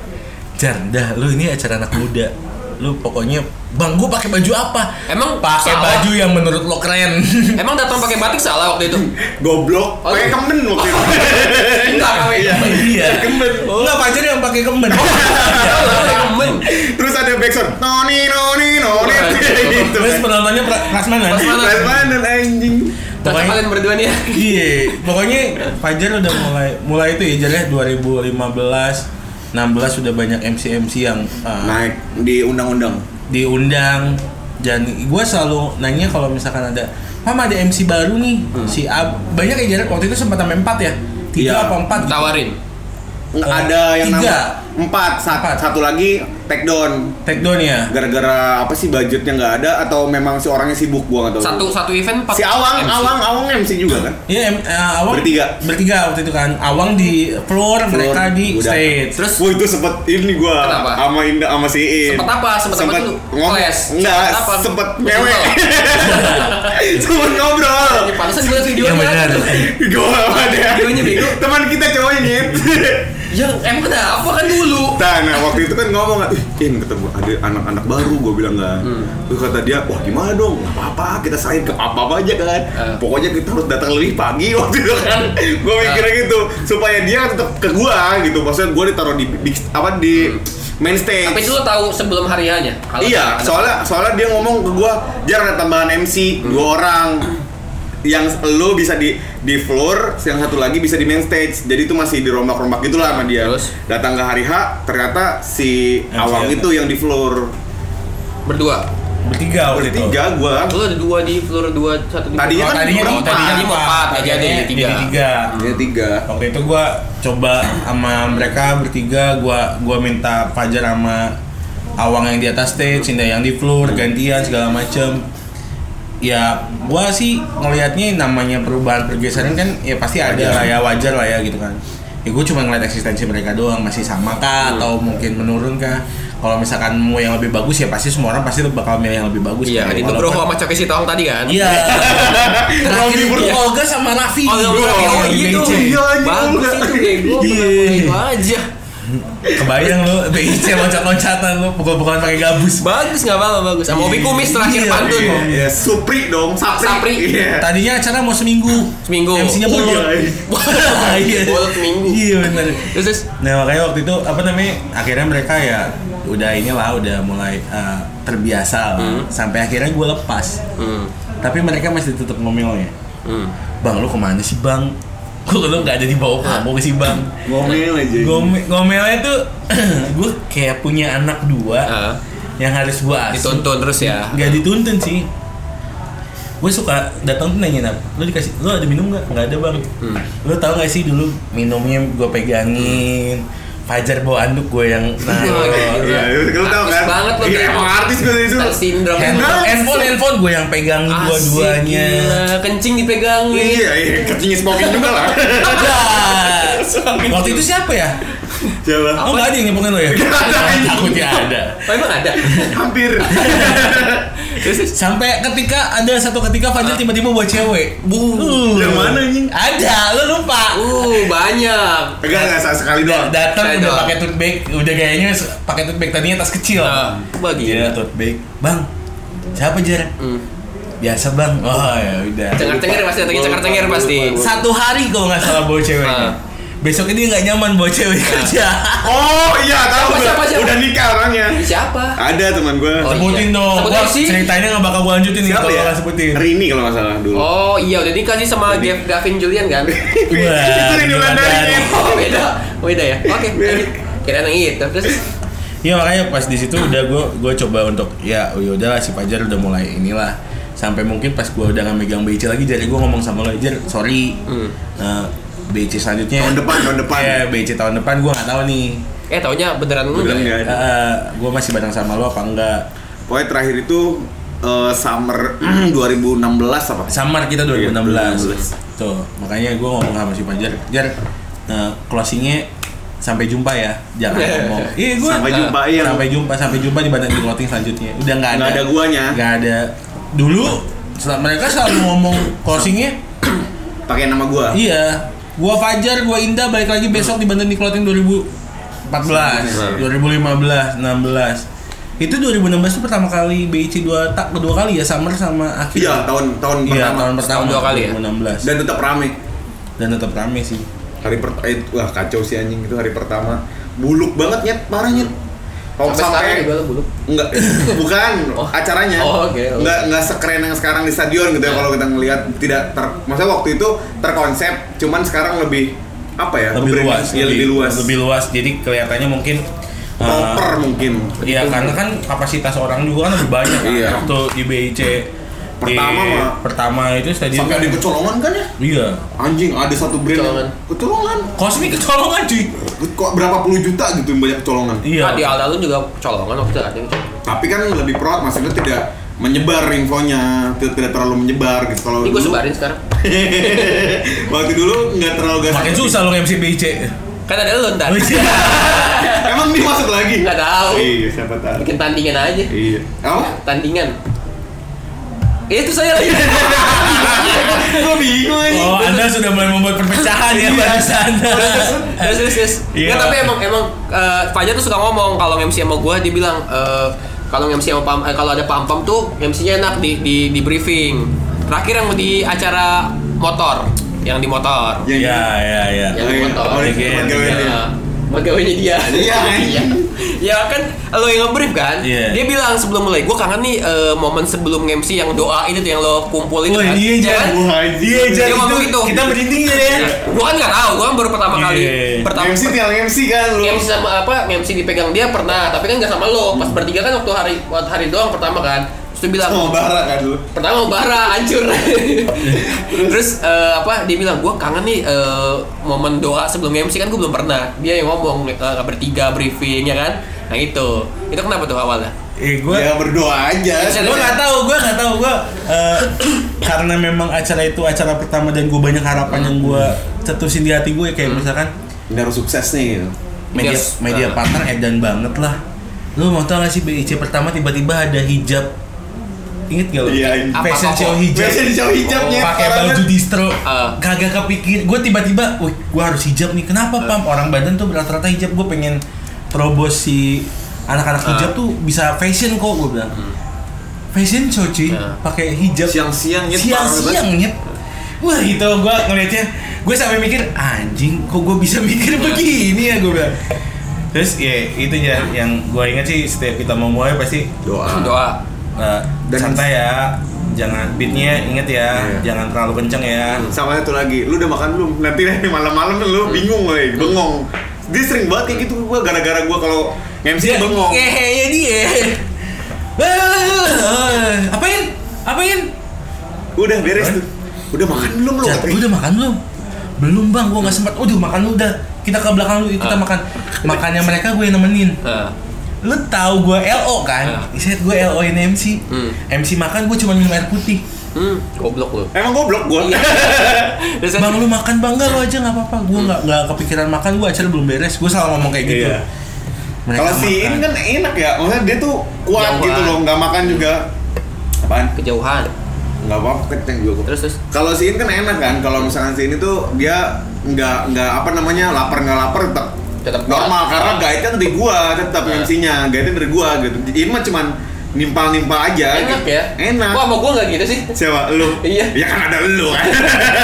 Jar, dah lu ini acara anak muda lu pokoknya bang gue pakai baju apa Emang pakai baju yang menurut lo keren Emang datang pakai batik salah waktu itu? Goblok. Oh, Pakai iya. kemen waktu itu. Enggak, kawin. iya Kemen. Enggak Fajar yang pakai kemen Temen. Terus ada backsound. Noni noni noni. gitu. terus penontonnya pra- prasmanan Prasmanan. Anjing. Pokoknya- kalian berdua nih ya. iya pokoknya Fajar udah mulai mulai itu ya Jar ya 2015 16 sudah banyak MC MC yang uh, Naik di undang-undang. diundang dan gue selalu nanya kalau misalkan ada Pam ada MC baru nih si Ab banyak ya jarak waktu itu sempat sampai empat ya tiga Iya. apa empat gitu. Tawarin. Oh, ada yang tiga. nama empat, Sa- Empat. satu lagi take down. take down ya Gara-gara apa sih budgetnya nggak ada atau memang si orangnya sibuk gua nggak tahu. Satu satu event empat si Awang, MC. Awang, Awang MC juga kan? Iya, em- eh, Awang Bertiga. bertiga waktu itu kan. Awang di floor, mereka di udah. stage. Terus Wah itu sempet ini gua Kenapa? sama Indah sama si In. Sempet apa? Sempet apa dulu? ngomong enggak Sempet apa? sempet Sempet ngobrol. sempet ngobrol Ya, pantesan gue videonya. Iya, benar. gua dia Videonya bego. teman kita cowoknya nyet Ya emang kenapa kan dulu? Nah, nah waktu itu kan ngomong "Ih, In ketemu ada anak-anak baru gue bilang kan Hmm. Terus kata dia wah gimana dong nggak apa-apa kita serahin ke apa aja kan Eh. pokoknya kita harus datang lebih pagi waktu itu kan gue mikirnya gitu supaya dia tetap ke gua gitu maksudnya gue ditaruh di, di- apa di main stage Hmm. Tapi itu lo tahu sebelum hari hanya. iya soalnya soalnya dia ngomong ke gua jar ada tambahan MC Hmm. dua orang yang lo bisa di di floor, yang satu lagi bisa di main stage. Jadi itu masih dirombak-rombak gitulah sama dia. Terus? Datang ke hari H, ternyata si MC Awang ada. itu yang di floor. berdua. Bertiga waktu itu. Bertiga gua. Lo ada dua di floor dua satu di Tadinya Oh, kan tadinya, berempat. tadinya empat, nggak jadi, Akhirnya tiga. Jadi tiga. Dia tiga. Waktu itu gua coba sama mereka bertiga, gua gua minta Fajar sama Awang yang di atas stage, Indah yang di floor, gantian segala macem. Ya, gua sih ngelihatnya namanya perubahan pergeseran kan ya pasti ada Wajar. lah ya wajar lah ya gitu kan. Ya gue cuma ngeliat eksistensi mereka doang masih sama kah atau mungkin menurun kah? Kalau misalkan mau yang lebih bagus ya pasti semua orang pasti bakal milih yang lebih bagus. Iya, kan? di Walaupun- Nugroho sama Coki Sitong tadi kan? Iya. Terakhir itu Bro. Olga sama Raffi. Oh, yang Bro, oh, gitu. BC. Iya, anjing, Bagus itu bego. Iya. Itu aja. Kebayang lu BIC loncat-loncatan lu pukul-pukulan pakai gabus. Bagus nggak apa-apa bagus. Sama Obi Kumis terakhir Iya, pantun. iya. Iya, Supri dong, Sapri. Sapri. Iya. Tadinya acara mau seminggu. Seminggu. MC-nya Oh, bolot. iya. Iya. Bolot seminggu. Iya benar. Terus terus Nah makanya waktu itu apa namanya akhirnya mereka ya udah inilah udah mulai uh, terbiasa lah. Hmm. sampai akhirnya gue lepas hmm. tapi mereka masih tetap ngomelnya Hmm. bang lu ke mana sih bang kok lu nggak ada di bawah kamu ke sih bang Ngomel aja. Ngome- ngomelnya tuh gue kayak punya anak dua Ah. yang harus gue asuh Dituntun terus ya. nggak dituntun sih gue suka datang tuh nanya nap lu dikasih lu ada minum nggak nggak ada bang Hmm. lu tau gak sih dulu minumnya gue pegangin Fajar bawa anduk gue yang nah Oh, Iya, lu tahu Artis kan? banget lo, Iya, kayak emang artis gue itu. Star syndrome. handphone handphone, handphone gue yang pegangin Asik, dua-duanya. Kencing dipegangin. Iya, iya, kencingnya smoking juga lah. Waktu itu siapa ya Siapa? oh nggak ada yang nyemplungin lo ya ada. takutnya ada Oh, emang ada. Hampir. Sampai ketika ada satu ketika Fajar tiba-tiba bawa cewek. Bu. Yang mana, anjing? Ada, lu lupa. Uh, banyak. Enggak enggak sekali doang. Datang udah pakai tote bag, udah gayanya se- pakai tote bag tadinya tas kecil. Nah, bagi. Iya, tote bag. Bang, siapa Jar? Hmm. Biasa bang. Oh ya udah. Cengar-cengir pasti, datangnya cengar-cengir pasti. Satu hari kalau nggak salah bawa ceweknya. Besoknya dia nggak nyaman bawa cewek kerja. Oh iya tahu Siapa, gua. siapa, siapa? Udah nikah orangnya. Siapa? Ada teman gue. Oh, Sebutin iya. dong. Sebut Gua aja sih. ceritanya nggak bakal gua lanjutin nih Siapa kalau ya? nggak sebutin. Rini kalau nggak salah dulu. Oh iya udah nikah sih sama Gav- Gavin Julian kan? Wah, Itu Rini? Wulandari. Oh beda, beda ya. Oke, kirain yang itu. Terus Iya makanya pas di situ udah gue gue coba untuk ya ya udahlah si Fajar udah mulai inilah sampai mungkin pas gue udah nggak megang BC lagi jadi gue ngomong sama lo Jar sorry Hmm. Nah, BC selanjutnya Tahun depan, tahun depan. ya BC tahun depan gue nggak tahu nih eh taunya beneran Beneran enggak ya? nggak ada. gue masih bareng sama lo apa enggak Pokoknya terakhir itu eh, summer 2016 apa? Samar kita 2016 Iya, 2016. tuh makanya gue ngomong sama si Fajar Jar nah, closingnya sampai jumpa ya jangan ngomong iya gue Sampai jumpa, iya. sampai jumpa sampai jumpa di badan di clothing selanjutnya udah nggak ada Nggak ada guanya. nggak ada dulu setelah mereka selalu ngomong closingnya Pakai nama gua. iya gua Fajar gua Indah balik lagi besok di Banten di clothing 2014 2015 16 itu 2016 itu pertama kali BIC dua tak kedua kali ya Summer sama akhir Iya, tahun tahun iya pertama. tahun pertama Tahun dua kali ya? 2016 Dan tetap rame. dan tetap rame sih Hari pertama wah kacau sih anjing itu hari pertama. Buluk banget nyet, parah nyet. Kalau Sampai juga. Enggak, bukan Oh. acaranya. Oh, oke, oke. Enggak enggak sekeren yang sekarang di stadion gitu ya Nah. kalau kita ngelihat tidak ter maksudnya waktu itu terkonsep, cuman sekarang lebih apa ya? lebih luas Iya, lebih luas. lebih luas jadi kelihatannya mungkin uh, proper mungkin. Iya karena kan kapasitas orang juga kan lebih banyak kan Iya. waktu di BIC Pertama di, mah. pertama itu stadion Sampai kan- ada kecolongan kan ya? iya Anjing, ada satu brand Kecolongan. kecolongan. Cosmi kecolongan cuy Kok berapa puluh juta gitu yang banyak kecolongan. iya Ah, di Alda juga colongan waktu itu ada. Tapi kan lebih proud maksudnya tidak menyebar infonya, tidak, tidak terlalu menyebar gitu. Kalau Ini gue dulu- sebarin sekarang. waktu dulu nggak terlalu gas. makin susah lo MC BIC Kan ada lo ntar. Oh, iya. Emang dia masuk lagi? Nggak tahu. Iya, siapa tahu. Bikin tandingan aja. Iya. Apa? Tandingan. Itu saya lagi. Gue bingung ini. oh anda sudah mulai membuat perpecahan ya barusan terus terus terus Iya. Nggak, tapi emang emang eh, Fajar tuh suka ngomong kalau MC sama gue dia bilang eh, kalau MC sama pam eh, kalau ada pam pam tuh MC-nya enak di, di di briefing terakhir yang di acara motor yang di motor Yang- ya ya ya yang di iya. motor Oh, iya, iya, iya. iya. Ya, pegawainya dia Iya. iya ya kan lo yang nge-brief kan Iya. dia bilang sebelum mulai gue kangen nih eh, momen sebelum MC yang doa itu tuh yang lo kumpulin Wah kan iya Ya Jan kan? Wah, Iya Jan Dia ngomong itu gitu. Kita merinding ya ya gue kan nggak tahu gue kan baru pertama kali Iya. pertama MC tinggal MC kan lu. MC sama apa MC dipegang dia pernah tapi kan nggak sama lo pas bertiga kan waktu hari waktu hari doang pertama kan terus dia bilang Sama Bara kan lu. pertama bara hancur terus eh, apa dia bilang gue kangen nih eh, momen doa sebelum MC kan gue belum pernah dia yang ngomong eh, bertiga briefing ya kan nah itu itu kenapa tuh awalnya Eh gue Ya berdoa aja. Gue nggak tahu gue nggak tahu gue eh, karena memang acara itu acara pertama dan gue banyak harapan yang gue cetusin di hati gue kayak misalkan Ini harus sukses nih. gitu. media Yes. media Ah. partner edan banget lah lu mau tau gak sih BIC pertama tiba-tiba ada hijab inget gak lu? Iya, ini. fashion show hijab. Fashion show hijabnya. pakai parah baju distro. Ah. kagak kepikir. Gue tiba-tiba wih gue harus hijab nih. Kenapa pam? Orang badan tuh rata-rata hijab. Gue pengen terobos si anak-anak Ah. hijab tuh bisa fashion kok gue bilang. Fashion show cuy. Ah. pakai hijab. Siang-siang nyet, siang-siang nyet. Wah itu gue ngeliatnya gue sampai mikir anjing kok gue bisa mikir begini ya? Gue bilang. Terus ya itu ya yang gue ingat sih setiap kita mau mulai pasti Doa. doa uh, Dan- santai ya jangan beatnya inget ya Iya. jangan terlalu kenceng ya Sama satu lagi, lu udah makan belum? Nanti deh malam-malam lu bingung woy, bengong. Dia sering banget kayak gitu gua gara-gara gua kalau MC bengong. Ngehenya dia. Eh, apain? Apain? Udah beres tuh. Udah makan belum lu? Udah makan belum? Belum bang, gua nggak sempat. Udah makan lu udah. Kita ke belakang lu, kita Ah. makan. Makannya mereka gue yang nemenin. Nah, Lu tahu gue LO kan? Ah. Saya gue LO ini MC. Hmm. MC makan gue cuma minum air putih. hmm, goblok lu Emang goblok gua. Iya. Bang lu makan bang enggak lu aja nggak apa-apa. Gue nggak nggak kepikiran makan. Gue acara belum beres. Gue selalu ngomong kayak gitu. Iya. Kalau si ini kan enak ya, maksudnya dia tuh kuat gitu loh, nggak makan juga Apaan? Kejauhan. Nggak apa-apa kenceng juga. Terus terus. Kalau si ini kan enak kan, kalau misalkan si ini tuh dia nggak nggak apa namanya lapar nggak lapar tetap Tetap normal kuat. karena guide kan dari gua tetap Nah. MC-nya guide dari gua gitu. Ini mah cuman nimpal-nimpal aja. Enak gitu. ya? Enak. Wah, sama gua nggak gitu sih. Siapa? Lu? Iya. Ya kan ada lu kan.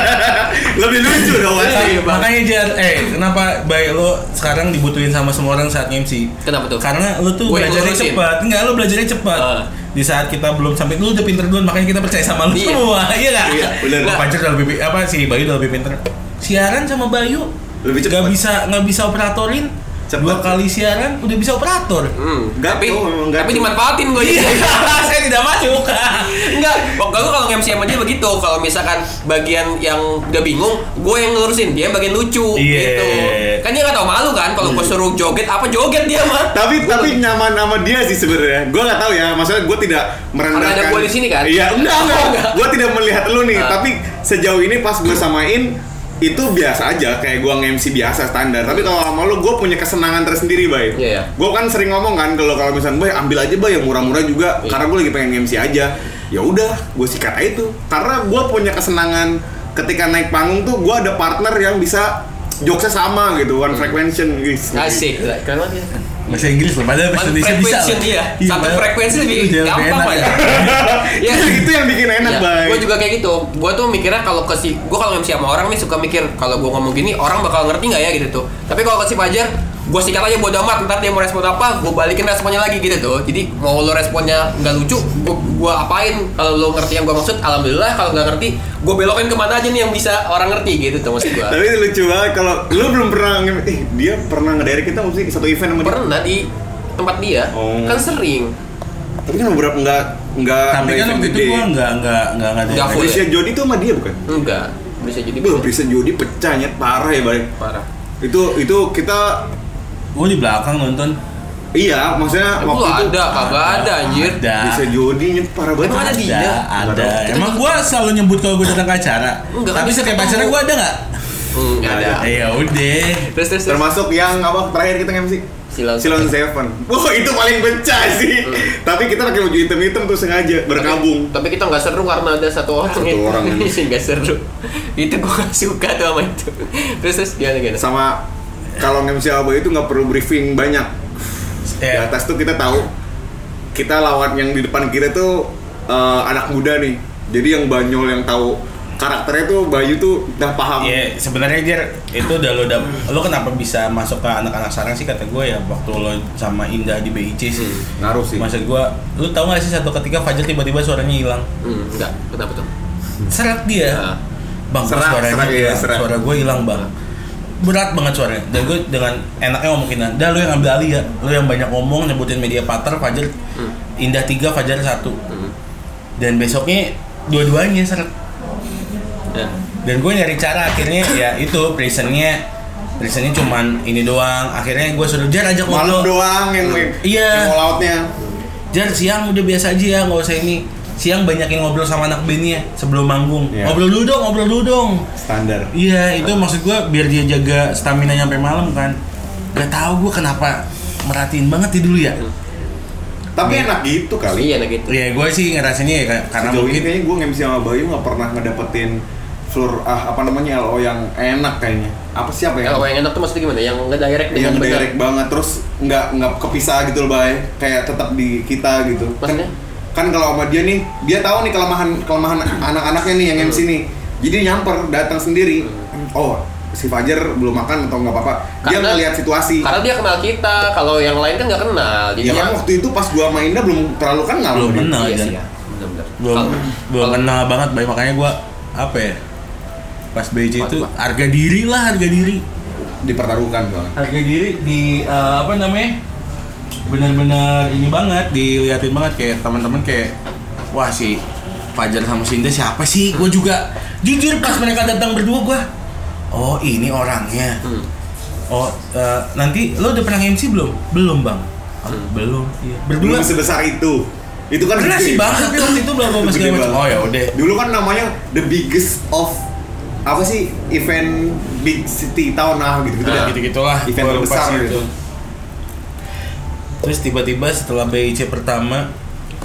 Lebih lucu dong Iya, iya. Makanya Jar, eh kenapa baik lo sekarang dibutuhin sama semua orang saat MC? Kenapa tuh? Karena lo tuh Gua belajarnya cepat. Enggak, lo belajarnya cepat. Ah. Di saat kita belum sampai lu udah pinter duluan, makanya kita percaya sama lu Iya. semua. Iya enggak? Iya, bener. Lo Pacar udah lebih apa sih Bayu udah lebih pinter. Siaran sama Bayu Lebih Gak cepat. bisa nggak bisa operatorin. Cepat. Dua kali siaran udah bisa operator. Hmm, Nggak tapi tuh, nggak tapi tuh. dimanfaatin gue Iya, saya tidak masuk. Enggak, waktu itu kalau MC sama dia begitu. Kalau misalkan bagian yang udah bingung, gue yang ngurusin dia bagian lucu Iya. gitu. Kan dia nggak tahu malu kan kalau gue suruh joget apa joget dia mah. tapi tapi nyaman sama dia sih sebenarnya. Gua nggak tahu ya, maksudnya gua tidak merendahkan. Karena ada gua di sini kan? Iya, enggak enggak. Enggak. Gua tidak melihat lu nih, Ah. tapi sejauh ini pas gua samain itu biasa aja kayak gua nge-MC biasa standar. Tapi kalau sama lu gua punya kesenangan tersendiri, Bay. Iya, iya. Gua kan sering ngomong kan kalau kalau misalnya, "Bay, ambil aja, Bay, yang murah-murah juga." Iya. Karena gua lagi pengen nge-MC aja. Ya udah, gua sikat aja itu. Karena gua punya kesenangan ketika naik panggung tuh gua ada partner yang bisa jokesnya sama gitu, one frequency guys. Asik, keren banget ya. Bahasa Inggris lah, padahal bahasa One Indonesia bisa. lah. dia. Iya, Satu padahal- frekuensi lebih Iya, gampang Pak, ya. ya. itu, yang bikin enak, Bay. Gue juga kayak gitu. Gue tuh mikirnya kalau ke si, gue kalau MC sama orang nih suka mikir kalau gue ngomong gini orang bakal ngerti nggak ya gitu tuh. Tapi kalau ke si Fajar, gue sikat aja bodo amat. Ntar dia mau respon apa, gue balikin responnya lagi gitu tuh. Jadi mau lo responnya nggak lucu, gue gua apain. Kalau lo ngerti yang gue maksud, alhamdulillah. Kalau nggak ngerti, gue belokin ke mana aja nih yang bisa orang ngerti gitu tuh maksud gue. Tapi itu lucu banget kalau lu belum pernah eh dia pernah ngedirect kita mesti satu event sama dia. Pernah di tempat dia, Oh. kan sering. Tapi kan beberapa enggak enggak Tapi enggak kan waktu itu gua nggak nggak nggak nggak Nggak full. Prisya Jody tuh sama dia bukan? Enggak, bisa jadi Prisya Jody pecahnya parah ya, Bang. parah. Itu itu kita Gue di belakang nonton. iya, maksudnya Lu waktu itu ada, kagak ada anjir. Ada. Prisya Jody parah banget. Emang ada Ada, ada. Emang gua selalu nyebut kalau gua datang ke acara. Enggak, Tapi bisa setiap acara gua ada nggak? Hmm, Nggak ada. ada. Ya udah. Terus terus terus. Termasuk yang apa terakhir kita MC? Silon. Silon Seven. Wah, itu paling pecah sih. Hmm. Tapi kita pakai baju hitam-hitam tuh sengaja berkabung. Tapi, tapi kita nggak seru karena ada satu orang. Satu orang yang- nggak seru. itu gua nggak suka tuh sama itu. Terus terus gimana gimana? Sama kalau MC Aba itu nggak perlu briefing banyak. Di Ya. atas tuh kita tahu kita lawan yang di depan kita tuh eh, anak muda nih. Jadi yang banyol yang tahu karakternya tuh Bayu tuh udah paham. Ya sebenarnya Ger itu udah lo udah lo kenapa bisa masuk ke anak-anak sekarang sih kata gue ya waktu lo sama Indah di BIC sih. Ngaruh sih. Maksud gue, lo tau gak sih satu ketika Fajar tiba-tiba suaranya hilang, Hmm, enggak. Kenapa tuh? seret dia, Nah. bang Serak, suaranya serak, iya, serak. suara gue hilang bang, berat banget suaranya. Dan gue dengan enaknya ngomongin, dah lo yang ambil alih ya, lo yang banyak ngomong nyebutin media partner Fajar, Hmm. Indah tiga Fajar satu, Hmm. dan besoknya dua-duanya seret. Ya. dan gue nyari cara akhirnya ya itu prisonnya prisonnya cuman ini doang akhirnya gue suruh jar ajak Malam doang yang Iya. yang all outnya. jar siang udah biasa aja ya nggak usah ini siang banyakin ngobrol sama anak bandnya sebelum manggung Iya. ngobrol dulu dong ngobrol dulu dong Standar. iya itu maksud gue biar dia jaga stamina nyampe malam kan gak tahu gue kenapa merhatiin banget dia dulu ya Tapi enak gitu kali. Iya nah gitu. ya gue sih ngerasanya ya ka- karena Sejauh ini mungkin kayaknya gue nge-MC sama Bayu nggak pernah ngedapetin floor ah apa namanya LO yang enak kayaknya. Apa siapa ya? Kalau yang enak tuh maksudnya gimana? Yang nggak direct dengan yang direct banget terus nggak nggak kepisah gitu loh bay kayak tetap di kita gitu Maksudnya? kan kan kalau sama dia nih dia tahu nih kelemahan kelemahan anak-anaknya nih yang MC nih jadi nyamper datang sendiri oh si Fajar belum makan atau nggak apa-apa dia melihat situasi Karena dia kenal kita, kalau yang lain kan nggak kenal. Jadi ya dia kan waktu itu pas gua Indah belum terlalu kenal Belum dia. kenal. Iya sih ya. Belum Kalau- belum kenal banget Bay. makanya gue apa ya pas BC itu harga diri lah harga diri dipertaruhkan soalnya harga diri di eh, apa namanya benar-benar ini banget diliatin banget kayak teman-teman kayak wah si Fajar sama Sinda siapa sih? Gue juga jujur pas mereka datang berdua gue oh ini orangnya. Hmm. oh eh, nanti lo udah pernah MC belum? Belum bang. "Oh, belum iya. Berdua belum sebesar itu. Itu kan pernah gede. sih bang. Tapi waktu itu belum segala macam oh ya udah. Dulu kan namanya the biggest of apa sih event big city town nah gitu gitu Nah, gitu gitulah Event sih gitu. Terus tiba-tiba setelah BIC pertama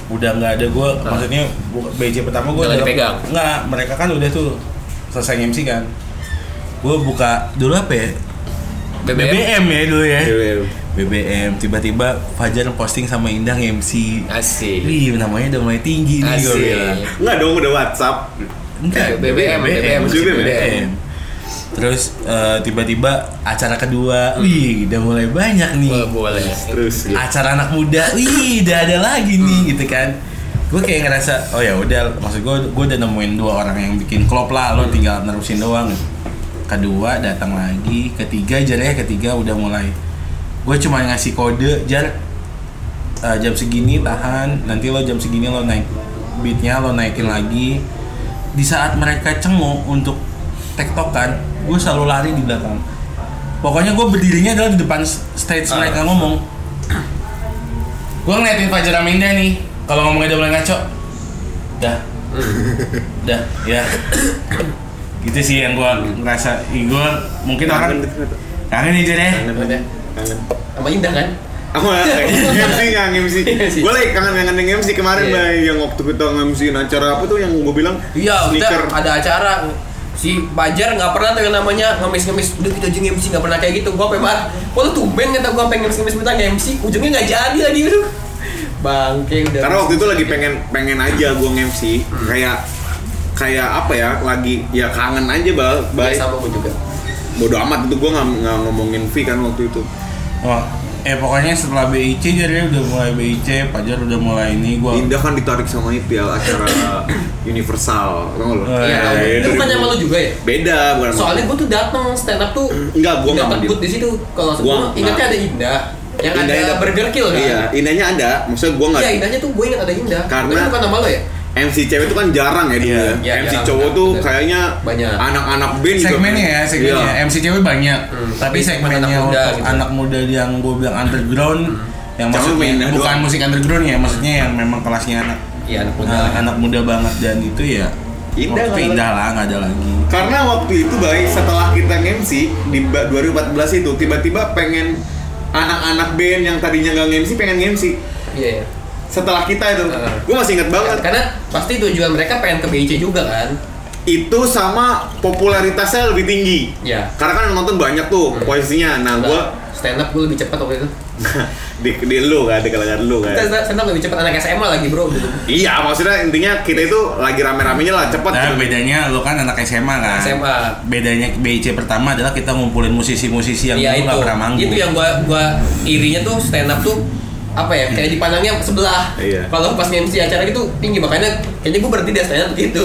udah nggak ada gue maksudnya bu- BC pertama gue Udah nggak dipegang? nggak mereka kan udah tuh selesai MC kan gue buka dulu apa ya BBM, ya dulu ya BBM. BBM tiba-tiba Fajar posting sama Indah MC Asik. Wih namanya udah mulai tinggi nih gue bilang Enggak dong udah WhatsApp. Enggak, BBM, BBM, masih juga BBM. Terus eh, tiba-tiba acara kedua, wih udah mulai banyak nih. Wah, boleh. Terus gitu. Acara anak muda, wih udah ada lagi nih gitu kan. Gue kayak ngerasa, oh ya udah, maksud gue, gue udah nemuin dua orang yang bikin klop lah, lo tinggal nerusin doang. Kedua datang lagi, ketiga jarnya ketiga udah mulai. Gue cuma ngasih kode jar eh, jam segini tahan, nanti lo jam segini lo naik beatnya lo naikin lagi. Di saat mereka cengok untuk tektokan, gue selalu lari di belakang. Pokoknya gue berdirinya adalah di depan stage Ah. mereka ngomong. Gue ngeliatin Fajar Aminda nih, kalau ngomongnya udah mulai ngaco. Dah. Dah, ya. gitu sih yang gue ngerasa, gue mungkin orang kangen nih Jar ya. Kangen. Sama Indah kan? Aku MC nggak MC. Iya sih. Gue lagi kangen kangen yang MC kemarin Iya. bay yang waktu kita nge-MC acara apa tuh yang gue bilang Iya, ada acara si Bajar nggak pernah tuh yang namanya ngemis-ngemis udah kita aja MC nggak pernah kayak gitu. Gua marah kok lu tumben kata gua pengen ngemis-ngemis minta MC ujungnya nggak jadi lagi gitu bangke udah. Karena waktu itu lagi pengen pengen aja gue nge-MC kayak kayak apa ya lagi ya kangen aja bal. Baik baik. sama gua juga. Bodo amat itu gue nggak nggak ngomongin V kan waktu itu. Wah, eh pokoknya setelah BIC jadi udah mulai BIC, Fajar udah mulai ini gua Indah kan ditarik sama itu ya acara Universal tau nggak lo? Oh, iya iya, tahu iya, itu bukan sama lu juga ya beda bukan sama soalnya gua tuh dateng stand up tuh Enggak, gua nggak dapat sama dia. booth di situ kalau nggak. ingatnya ada Indah yang Indahnya ada ada- Burger Kill kan Iya, indahnya ada. Maksudnya gue nggak Iya, Indahnya tuh gue ingat ada Indah Karena- Tapi bukan nama lo ya MC cewek itu kan jarang ya Iya. ya. Iya, MC jarang, cowok tuh kayaknya Banyak. anak-anak band juga segmennya ya segmennya Iya. MC cewek banyak Hmm, tapi segmennya anak muda untuk gitu. anak muda yang gue bilang underground yang Jangan maksudnya main bukan doang. musik underground ya maksudnya yang memang kelasnya anak Iya anak muda anak, anak muda banget dan itu ya Indah waktu nggak ada indah lah nggak ada lagi. Karena waktu itu baik setelah kita MC di ba- 2014 itu tiba-tiba pengen anak-anak band yang tadinya nggak MC pengen MC Iya iya. Setelah kita itu Heeh. gue masih inget banget. Karena pasti tujuan mereka pengen ke BIC juga kan? Itu sama popularitasnya lebih tinggi. Iya. Karena kan nonton banyak tuh Hmm. posisinya. Nah gue stand up gue lebih cepat waktu itu. Di, di lu kan di kalangan lu kan up lebih cepat anak SMA lagi bro. Dulu. iya maksudnya intinya kita itu lagi rame-ramenya lah cepet nah gitu. bedanya lo kan anak SMA kan SMA. bedanya BIC pertama adalah kita ngumpulin musisi-musisi yang Iya dulu nggak pernah manggung Itu yang gua gua irinya tuh stand up tuh apa ya kayak dipandangnya sebelah. Iya. Kalau pas MC acara gitu tinggi makanya kayaknya gue berhenti dari stand up gitu.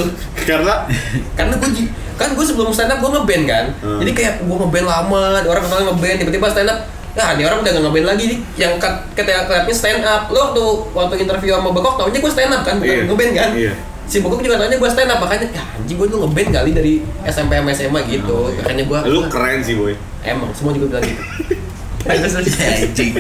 karena Karena gue kan gue sebelum stand up gue ngeband kan. Hmm. Jadi kayak gue ngeband lama, orang kenal ngeband tiba-tiba stand up Nah, ini orang udah gak ngeband lagi nih. Yang katanya stand up. Lo waktu waktu interview sama Bekok taunya gue stand up kan, bukan Iya. ngeband kan. Iya. Si Bekok juga taunya gue stand up makanya ya anjing gue tuh ngeband kali dari SMP sama SMA gitu. Makanya gue lu keren sih boy emang semua juga bilang gitu. terus terus Anjing.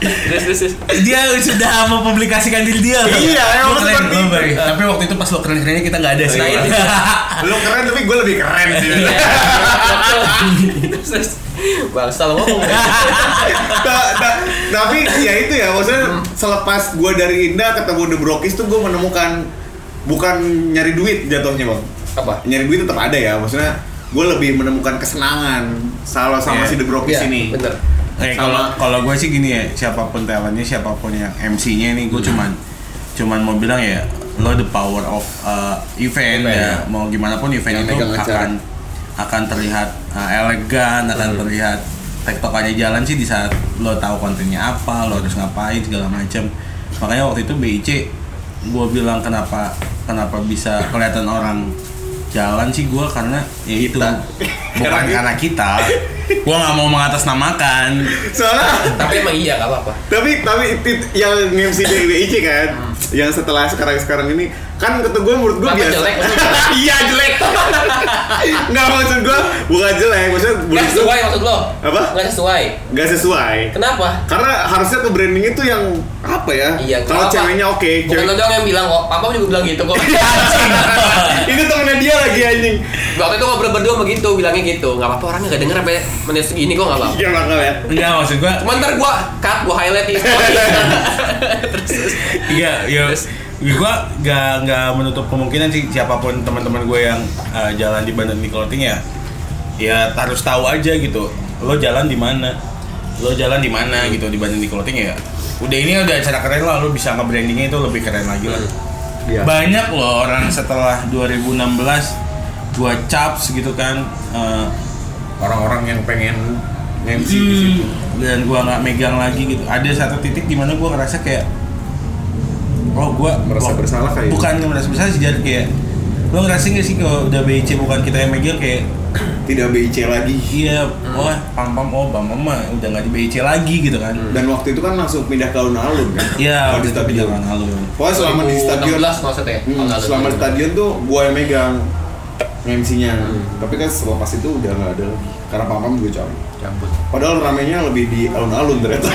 terus terus terus. dia sudah mempublikasikan diri dia. Iya, Lo emang keren, seperti lo tapi waktu itu pas lo keren kerennya kita nggak ada sih Nah, itu. lu keren tapi gue lebih keren sih Iya. terus terus bangsa lo ngomong ya. Ta- ta- tapi ya itu ya maksudnya selepas gue dari Indah ketemu The Brokis tuh gue menemukan bukan nyari duit jatuhnya bang apa nyari duit tetap ada ya maksudnya gue lebih menemukan kesenangan salah sama Iya. si The Brokis Iya, ini bener Eh kalau kalau gue sih gini ya, siapa pun talentnya, siapa pun yang MC-nya nih, gue cuman cuman mau bilang ya, lo the power of uh, event, Event, ya. ya. Mau gimana pun event Yang itu acara. akan akan terlihat uh, elegan, akan terlihat tektokannya jalan sih di saat lo tahu kontennya apa, lo harus ngapain segala macam. Makanya waktu itu BIC gue bilang kenapa kenapa bisa kelihatan orang jalan sih gue karena ya itu Kita. bukan karena kita. Gue nggak mau mengatasnamakan. Soalnya tapi emang iya gak apa-apa. Tapi tapi yang MC dari WIC kan yang setelah sekarang sekarang ini kan kata gue menurut gue biasa jelek? iya jelek nggak maksud gue bukan jelek maksudnya Nggak gue sesuai maksud lo? Apa? Nggak sesuai. nggak sesuai Kenapa? karena harusnya ke branding itu yang apa ya Iya, kalau ceweknya oke Bukan lo cewek- doang yang bilang kok. Papa juga bilang gitu kok. itu temennya dia lagi anjing Waktu itu ngobrol berdua begitu, bilangnya gitu. Nggak apa-apa orangnya nggak denger sampai menit segini kok nggak apa-apa. iya bakal ya Enggak maksud gua Cuman ntar gua cut, gua highlight di story. terus, terus. Iya, ya. Gue gak, nggak menutup kemungkinan sih siapa pun teman-teman gue yang uh, jalan di Bandung Clothing ya, ya harus tahu aja gitu. Lo jalan di mana, lo jalan di mana gitu di Bandung Clothing ya. Udah ini udah acara keren lah, lo bisa nge-brandingnya itu lebih keren lagi lah. Iya. Banyak loh orang setelah 2016 gua caps gitu kan. uh, orang-orang yang pengen MC di situ Hmm, dan gua nggak megang lagi gitu ada satu titik di mana gua ngerasa kayak oh gua Merasa wah, bersalah kali ya? bukan merasa bersalah sih jadi kayak lo ngerasa nggak sih kalau udah BC bukan kita yang megang kayak tidak BIC lagi. Iya oh pam pam oh bam mama udah nggak di BC lagi gitu kan. Dan waktu itu kan langsung pindah ke alun-alun kan? Iya Kalau di jangan halu pokoknya selama di stadion 2016 maksudnya. Hmm, selama di 2016. stadion tuh gua yang megang MC-nya tapi kan setelah pas itu udah nggak ada lagi. Karena pam-pam juga cabut. Cabut. padahal ramenya lebih di alun-alun ternyata.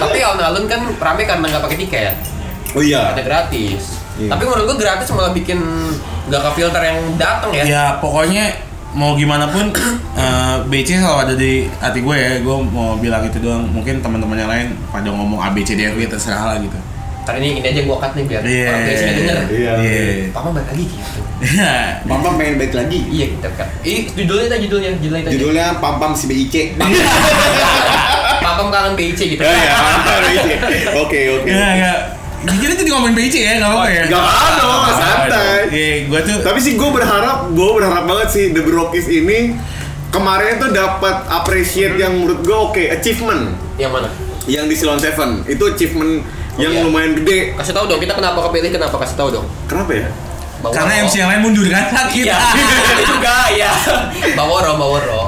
Tapi alun-alun kan rame karena nggak pakai tiket. Oh iya Ada gratis. Iya. Tapi menurut gua gratis malah bikin nggak ke filter yang datang ya. ya pokoknya mau gimana pun eh, BC selalu ada di hati gue ya gue mau bilang itu doang mungkin teman-teman yang lain pada ngomong A B C D F G terserah lah gitu Karena ini ini aja gua cut nih biar Iya. orang biasanya denger. Iya. Iya. Papa balik lagi gitu. pam-pam pengen baik lagi Iya kita cut. Ih judulnya itu judulnya judulnya itu. aja. judulnya pam-pam si BIC Papa kangen BIC gitu. ya ya BIC. oke oke Ya, ya. Kita jadi ngomongin BC ya, nggak apa-apa ya? Gak apa dong, santai. Iya, gue tuh Tapi sih gue berharap, gue berharap banget sih The Brokis ini kemarin tuh dapat appreciate yang menurut gue oke, achievement Yang mana? yang di Silon Seven itu achievement Oh, yang iya. lumayan gede. Kasih tahu dong kita kenapa kepilih kenapa kasih tahu dong. Kenapa ya? Baworo. karena MC yang lain mundur kan sakit. Iya. Itu juga ya. Baworo Baworo.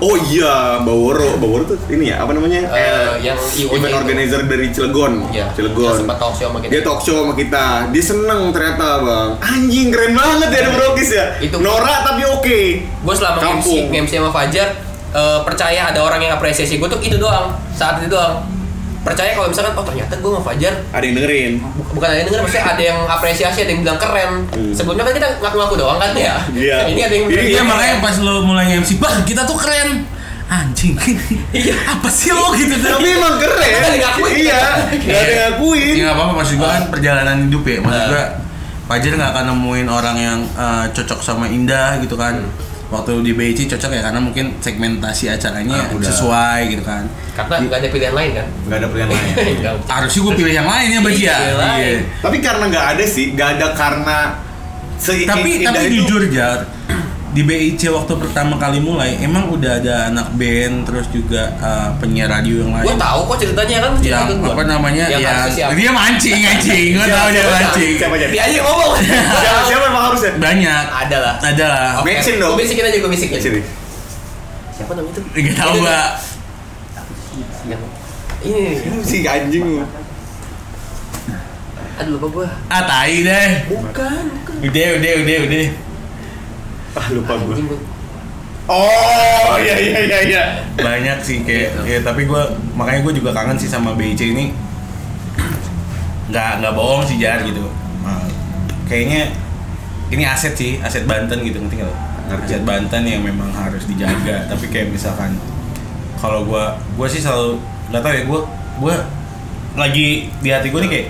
Oh iya, Baworo, Baworo tuh ini ya apa namanya? Eh, yang IO-nya event itu. organizer dari Cilegon. Iya. Cilegon. Yang sempat talk show sama kita. Dia talk show sama kita. Dia seneng ternyata bang. Anjing keren banget ya The Brokis ya. Itu- Norak tapi oke. gue selama Kampung. MC, MC sama Fajar eh, percaya ada orang yang apresiasi gue tuh itu doang saat itu doang percaya kalau misalkan oh ternyata gue sama Fajar Ada yang dengerin. bu- bukan ada yang denger maksudnya ada yang apresiasi ada yang bilang keren Hmm. sebelumnya kan kita ngaku-ngaku doang kan ya Iya. ini ada yang Iya Iya. makanya pas lo mulai MC, bah kita tuh keren. Anjing. Iya. Apa sih lo gitu tuh? Tapi emang keren. Nggak ada yang ngakuin. Iya. Gak ada yang ngakuin. Ya nggak apa-apa maksud gua kan perjalanan hidup ya. Maksud gua Fajar nggak akan nemuin orang yang eh, cocok sama Indah gitu kan. Waktu di BIC cocok ya karena mungkin segmentasi acaranya Ah, udah. sesuai gitu kan. karena nggak ada pilihan lain kan Gak ada pilihan lain. Nggak. Harusnya gue pilih yang lain ya berarti ya. Iya. Iya. Tapi karena nggak ada sih, nggak ada karena se tapi tapi itu- jujur jar di BIC waktu pertama kali mulai emang udah ada anak band terus juga uh, penyiar radio yang gue lain tahu kok ceritanya kan cerita yang gua. apa namanya yang harusnya siapa dia mancing anjing gue tahu dia mancing Siapa aja? dia aja ngomong Siapa, siapa emang harusnya? banyak ada lah ada lah Mention dong. Gue bisikin aja, gue bisikin. Sini. Siapa namanya itu? nggak tahu mbak Yang ini, ini. Si anjing. Aduh lupa gue. ah tai deh Bukan, bukan. udah udah udah udah Ah lupa gue. Oh iya iya iya iya. banyak sih kayak ya tapi gue makanya gue juga kangen sih sama BIC ini. Nggak nggak bohong sih jar gitu. Nah, kayaknya ini aset sih aset Banten gitu ngerti nggak aset Banten yang memang harus dijaga. Tapi kayak misalkan kalau gue gue sih selalu nggak tahu ya gue gue lagi di hati gue nih kayak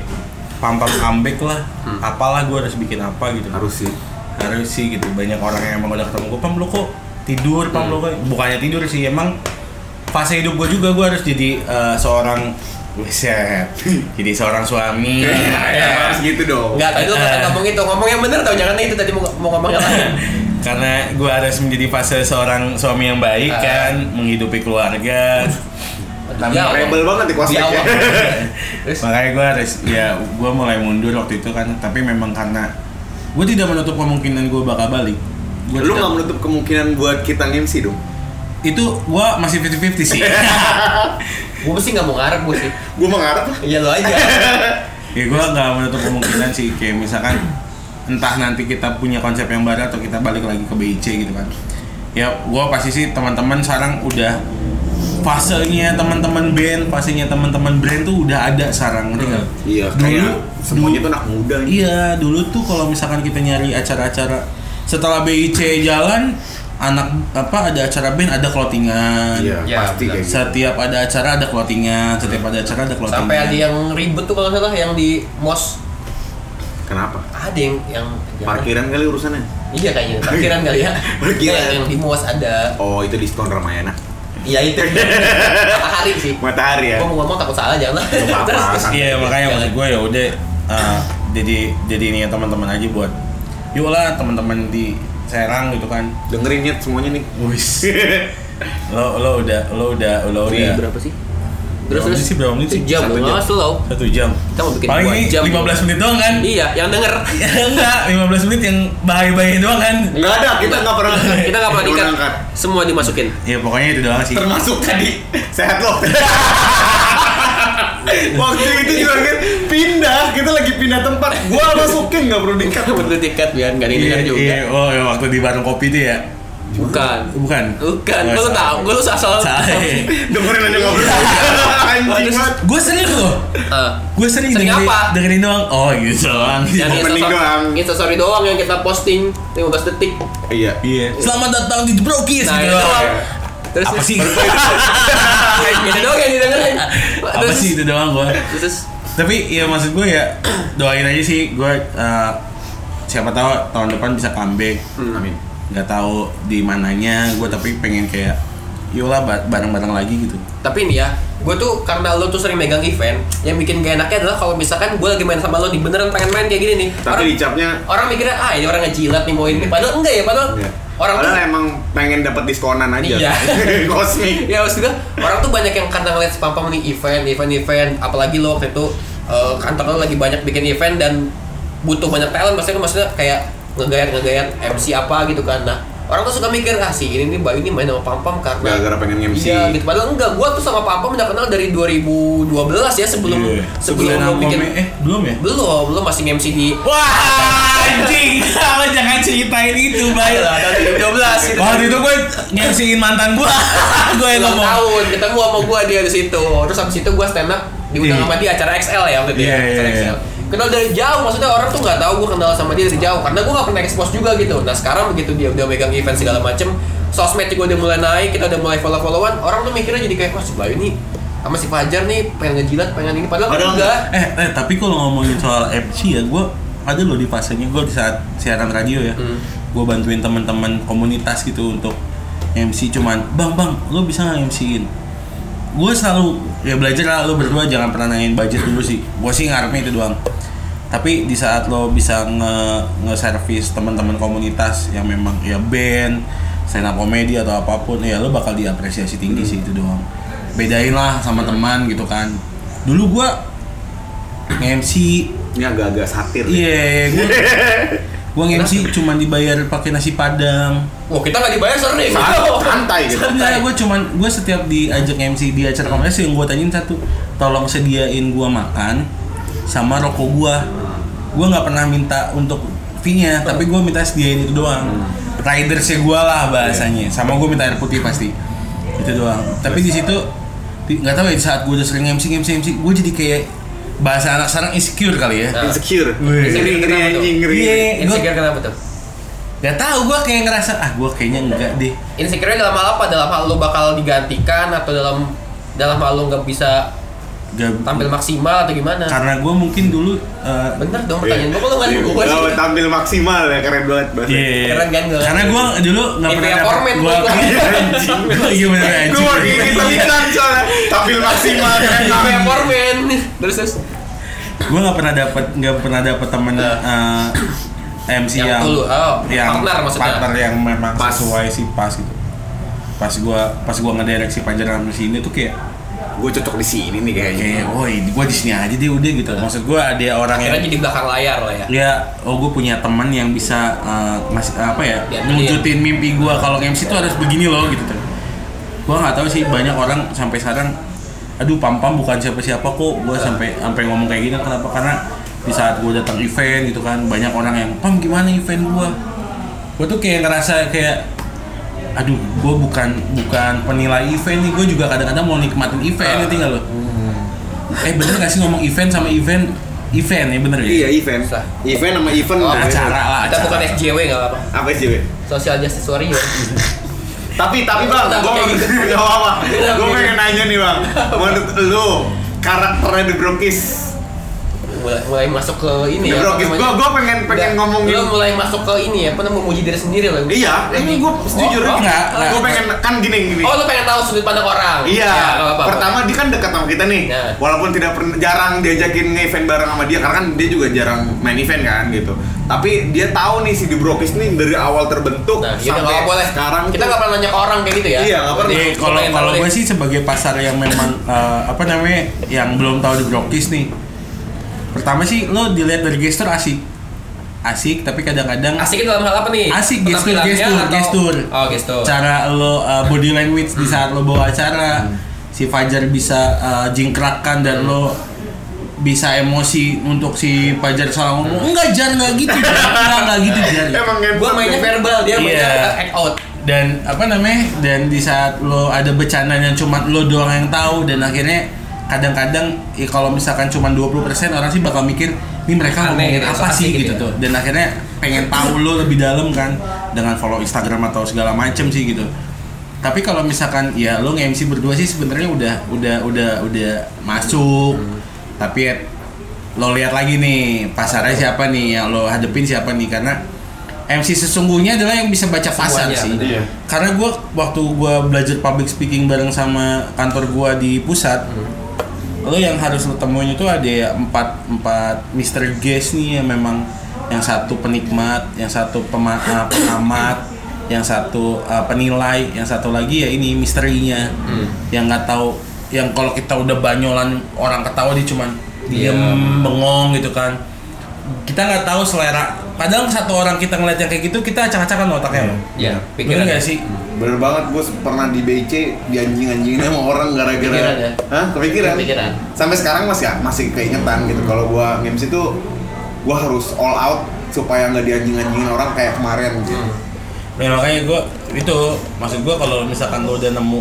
pam pam comeback lah. Hmm. apalah gue harus bikin apa gitu. Harus sih. Harus sih gitu banyak orang yang emang udah ketemu gue pam lo kok tidur pam lo kok bukannya tidur sih emang fase hidup gue juga gue harus jadi eh, seorang Buset, jadi seorang suami Ya, harus gitu dong. Enggak, tadi lu kan ngomong itu. Ngomong yang bener tau, jangan itu tadi mau, mau ngomong yang lain. karena gue harus menjadi fase seorang suami yang baik Ah. kan menghidupi keluarga Di awal. Rebel banget Di awal. Terus makanya gue harus ya gue mulai mundur waktu itu kan tapi memang karena gue tidak menutup kemungkinan gue bakal balik Gua Lu nggak menutup kemungkinan buat kita MC dong? itu gue masih 50-50 sih gue sih nggak mau ngarep gue sih. Gue mengharap Iya lo aja. ya gue nggak menutup kemungkinan sih kayak misalkan entah nanti kita punya konsep yang baru atau kita balik lagi ke BIC gitu kan ya gue pasti sih teman-teman sekarang udah fasenya teman-teman band fasenya teman-teman brand tuh udah ada sekarang ngerti nggak? Iya, Dulu- kayak semuanya dulu- tuh anak muda. nih. Iya, dulu tuh kalau misalkan kita nyari acara-acara setelah BIC jalan, anak apa ada acara band ada clothingan. Iya, Ya, pasti kayak gitu. Setiap ada acara ada clothingan, setiap ada acara ada clothingan. Sampai ada yang ribet tuh kalau salah yang di mos Kenapa? ada yang yang Parkiran kali urusannya. Iya kayaknya parkiran kali ya. Parkiran. Yang di mos ada. Oh, itu diskon Ramayana. Iya itu. Matahari sih. Matahari ya. Gua mau ngomong takut salah jangan. Terus- santai. Iya, makanya maksud gue ya udah uh, jadi jadi ini ya teman-teman aja buat yuk lah teman-teman di Serang gitu kan. Dengerin nyet semuanya nih. Wis. lo lo udah lo udah lo udah berapa sih? Berapa menit sih? Berapa menit sih? Jam, Satu jam. slow. satu jam. Kita mau bikin Paling ini jam. 15 menit doang kan? Iya, yang denger. Ya enggak, 15 menit yang bahaya-bahaya doang kan? Enggak ada, kita nggak pernah. Kita nggak pernah dikat. Semua dimasukin. Ya pokoknya itu doang sih. Termasuk tadi sehat loh. Waktu itu juga kan pindah, kita lagi pindah tempat. Gua masukin nggak perlu dikat. Perlu dikat biar nggak ada yang Iya, juga. iya. Oh, ya, waktu di warung kopi itu ya. Bukan. Bukan. Bukan. Gue salah. tahu. Gue lu asal. Salah. Dengerin aja nggak perlu. Anjing. Gue sering loh. Ah. Gue sering, Sering dengerin, apa? dengerin doang. Oh, gitu doang. Yang Opening doang. Instastory doang yang kita posting 15 detik. Iya. Iya. Selamat datang di The Brokis Nah, gitu doang. doang. Terus Apa sih? Itu doang yang didengerin. Apa sih itu doang gue? Terus Tapi ya maksud gue ya doain aja sih gue uh, siapa tahu tahun depan bisa comeback. Amin. Nggak tahu di mananya gue tapi pengen kayak yolah ba- bareng-bareng lagi gitu. tapi ini ya, gue tuh karena lo tuh sering megang event, yang bikin gak enaknya adalah kalau misalkan gue lagi main sama lo, di beneran pengen main kayak gini nih. Tapi orang, dicapnya orang mikirnya ah ini orang ngejilat nih mau ini, padahal enggak ya, padahal Enggak. orang tuh Padahal emang pengen dapat diskonan aja. Iya. Kosmik. ya maksud gue orang tuh banyak yang karena ngeliat spam spam nih event event event apalagi lo waktu itu eh, kantor lo lagi banyak bikin event dan butuh banyak talent maksudnya maksudnya kayak ngegayat ngegayat MC apa gitu kan nah orang tuh suka mikir ah si ini nih Bayu ini main sama Pam Pam karena Gara-gara pengen MC. Iya gitu padahal enggak gua tuh sama Pam Pam udah kenal dari 2012 ya sebelum Iya. sebelum lo bikin eh belum ya? belum belum masih MC di Wah, anjing, lo jangan ceritain itu, Bay. Ayolah, tahun 2012 gitu. Waktu itu gue ngemsiin mantan gue, gue yang ngomong. tahun ketemu sama gua dia di situ terus habis itu gua stand up diundang Iya. sama dia acara XL ya waktu itu ya iya, acara. XL kenal dari jauh maksudnya orang tuh nggak tahu gua kenal sama dia dari jauh karena gua nggak pernah expose juga gitu. Nah sekarang begitu dia udah megang event segala macem sosmed juga udah mulai naik kita udah mulai follow followan orang tuh mikirnya jadi kayak wah si Bayu nih sama si Fajar nih pengen ngejilat pengen ini. Padahal, Padahal enggak. Eh, eh, tapi kalau ngomongin soal MC ya, gue ada loh di fasenya gue di saat siaran radio ya, Hmm. gue bantuin teman-teman komunitas gitu untuk MC cuman, bang bang, lo bisa nggak MC-in? Gue selalu ya belajar lah lo berdua jangan pernah nanyain budget dulu sih, gue sih ngarepnya itu doang. Tapi di saat lo bisa nge nge service teman-teman komunitas yang memang ya band, stand up komedi atau apa pun, ya lo bakal diapresiasi tinggi sih itu doang. Bedain lah sama teman gitu kan. Dulu gua nge-MC Ini agak-agak satir. ya. iya gua gua nge-MC cuma dibayar pakai nasi padang. wah kita nggak dibayar sering Santai, santai gitu. Enggak, gua cuman gua setiap diajak MC di acara komunitas yang gua tanyain satu, tolong sediain gua makan sama rokok gua. Gua nggak pernah minta untuk fee-nya, tapi gua minta sediain itu doang. Ridersnya gua lah bahasanya. Sama gua minta air putih pasti. Itu doang. Tapi di situ nggak tahu ya di saat gua udah sering MC MC MC, gua jadi kayak bahasa anak sekarang insecure kali ya. Nah. Insecure. Wih. Ngeri, ngeri, anjing, ngeri. Iya, gua insecure kenapa tuh Gak tahu gua kayak ngerasa ah gua kayaknya enggak deh. insecure dalam hal apa dalam hal lo bakal digantikan atau dalam dalam hal lo nggak bisa Gak, tampil maksimal atau gimana karena gue mungkin dulu uh, bener dong pertanyaan gue kalau nggak gue Lo sih Iya. tampil maksimal ya, keren banget bahasa. Iya. Keren kan, gua? Karena gue dulu nggak pernah gua gua. Gue iya bener Gue anjing. mau kita iklan soalnya tampil maksimal keren kayak banget. formen terus terus Gue nggak pernah dapet nggak pernah dapet temen Nah. uh, MC Yang yang, dulu, oh, yang partner maksudnya. partner yang memang Pas. sesuai sih pas gitu. Pas gue pas gue ngedireksi Panjaran di sini tuh kayak Gue cocok di sini nih kayaknya. kayak woi gue di sini aja deh udah gitu. Maksud gue ada orang yang akhirnya jadi belakang layar lah ya. Ya oh gue punya teman yang bisa uh, ngasih apa ya wujudin mimpi gue kalau MC itu harus begini loh gitu gue nggak tahu sih banyak orang sampai sekarang aduh pam pam bukan siapa siapa kok. Gue sampai sampai ngomong kayak gini kenapa? Karena di saat gue datang event gitu kan banyak orang yang pam gimana event gue gue tuh kayak ngerasa kayak aduh gue bukan bukan penilai event nih gue juga kadang-kadang mau nikmatin event ngerti nggak lo eh bener gak sih ngomong event sama event event ya bener ya Iya event. Sah. Event sama event. Oh, acara lah Kita acara bukan SJW nggak apa-apa. Apa sih? Wi? Social Justice Warrior. Tapi tapi bang, gue kayak gitu? gak apa. Kenapa Gue pengen nanya nih bang, menurut lu karakternya The Brokis mulai, mulai masuk ke ini ya. apa gue gue pengen pengen Udah, ngomongin. Lo mulai masuk ke ini ya, apa namanya memuji diri sendiri loh. Iya, ini gue jujur. Oh, enggak, Gue enggak. pengen kan gini gini. Oh, lo pengen tahu sudut pandang orang. Iya, Ya, nggak apa-apa. pertama dia kan dekat sama kita nih, Nah. walaupun tidak pernah jarang diajakin nge-event bareng sama dia, karena kan dia juga jarang main event kan gitu. Tapi dia tahu nih si The Brokis nih dari awal terbentuk Nah, gitu sampai boleh. sekarang kita nggak pernah nanya ke orang kayak gitu ya. Iya, nggak pernah. Kalau kalau gue sih sebagai pasar yang memang eh, apa namanya yang belum tahu di Brokis nih. Pertama sih lo dilihat dari gestur asik. Asik tapi kadang-kadang Asik itu dalam hal apa nih? Asik, gestur, gestur, atau- gestur. Oh, gestur. cara lo uh, body language di saat lo bawa acara si Fajar bisa uh, jingkrakkan dan lo bisa emosi untuk si Fajar salah ngomong enggak jar enggak gitu jar enggak enggak gitu jar Emang Gua mainnya ya? verbal, dia mainnya Iya. act out. dan apa namanya dan di saat lo ada bercanda yang cuma lo doang yang tahu dan akhirnya kadang-kadang ya kalau misalkan cuma 20% orang sih bakal mikir ini mereka Aneh ngomongin gitu, apa sih? gitu gitu ya. tuh. Dan akhirnya pengen tahu lo lebih dalam kan dengan follow Instagram atau segala macem sih gitu. Tapi kalau misalkan ya lo nge-MC berdua sih sebenarnya udah udah udah udah masuk. Tapi ya, lo lihat lagi nih pasarnya siapa nih yang lo hadepin siapa nih? Karena MC sesungguhnya adalah yang bisa baca pasar Semuanya, sih. Iya. karena gue waktu gue belajar public speaking bareng sama kantor gue di pusat lo yang harus lo temuin itu ada ya empat empat Mr. Guest nih yang memang yang satu penikmat yang satu pema, uh, pengamat yang satu uh, penilai yang satu lagi ya ini misterinya yang nggak tahu yang kalau kita udah banyolan orang ketawa dia cuman diem Iya. bengong gitu kan kita nggak tahu selera padahal satu orang kita ngeliat yang kayak gitu kita acak-acakan otaknya loh Iya, Bener pikiran. nggak sih? Bener banget, gue pernah di BC dianjing-anjingin sama orang gara-gara Kepikiran ya? Hah? Kepikiran? Kepikiran. Sampai sekarang masih masih keingetan gitu kalau gua MC tuh gua harus all out supaya nggak dianjing-anjingin orang kayak kemarin gitu. Hmm. Ya makanya gue itu maksud gue kalau misalkan lo udah nemu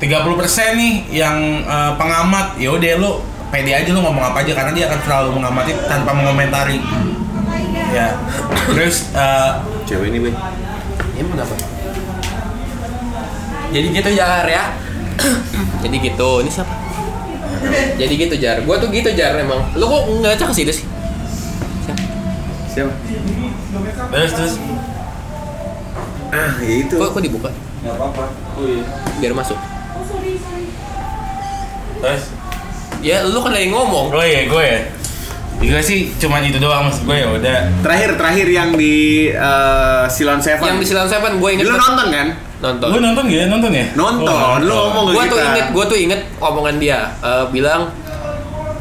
30% nih yang eh, pengamat ya udah lo pede aja lo ngomong apa aja karena dia akan selalu mengamati tanpa mengomentari. Ya. Terus eh, Cewek ini, Boy. Ini kenapa? Jadi gitu Jar ya. Jadi gitu. Ini siapa? Jadi gitu Jar. Gua tuh gitu Jar emang. Lu kok nggak cak ke situ sih? Siapa? terus terus Ah, ya itu. Kok, kok dibuka? Gak apa-apa. Oh iya. Biar masuk. terus Ya lu kan lagi ngomong. gue ya gue ya. Gue sih cuman itu doang maksud gue ya udah. Terakhir terakhir yang di eh, Silon Seven. Yang di Silan Seven gue inget Lu nonton kan? Nonton. Gue nonton gak ya? Nonton ya? Nonton. Lu ngomong Gue tuh kita. inget, gue tuh inget omongan dia eh, bilang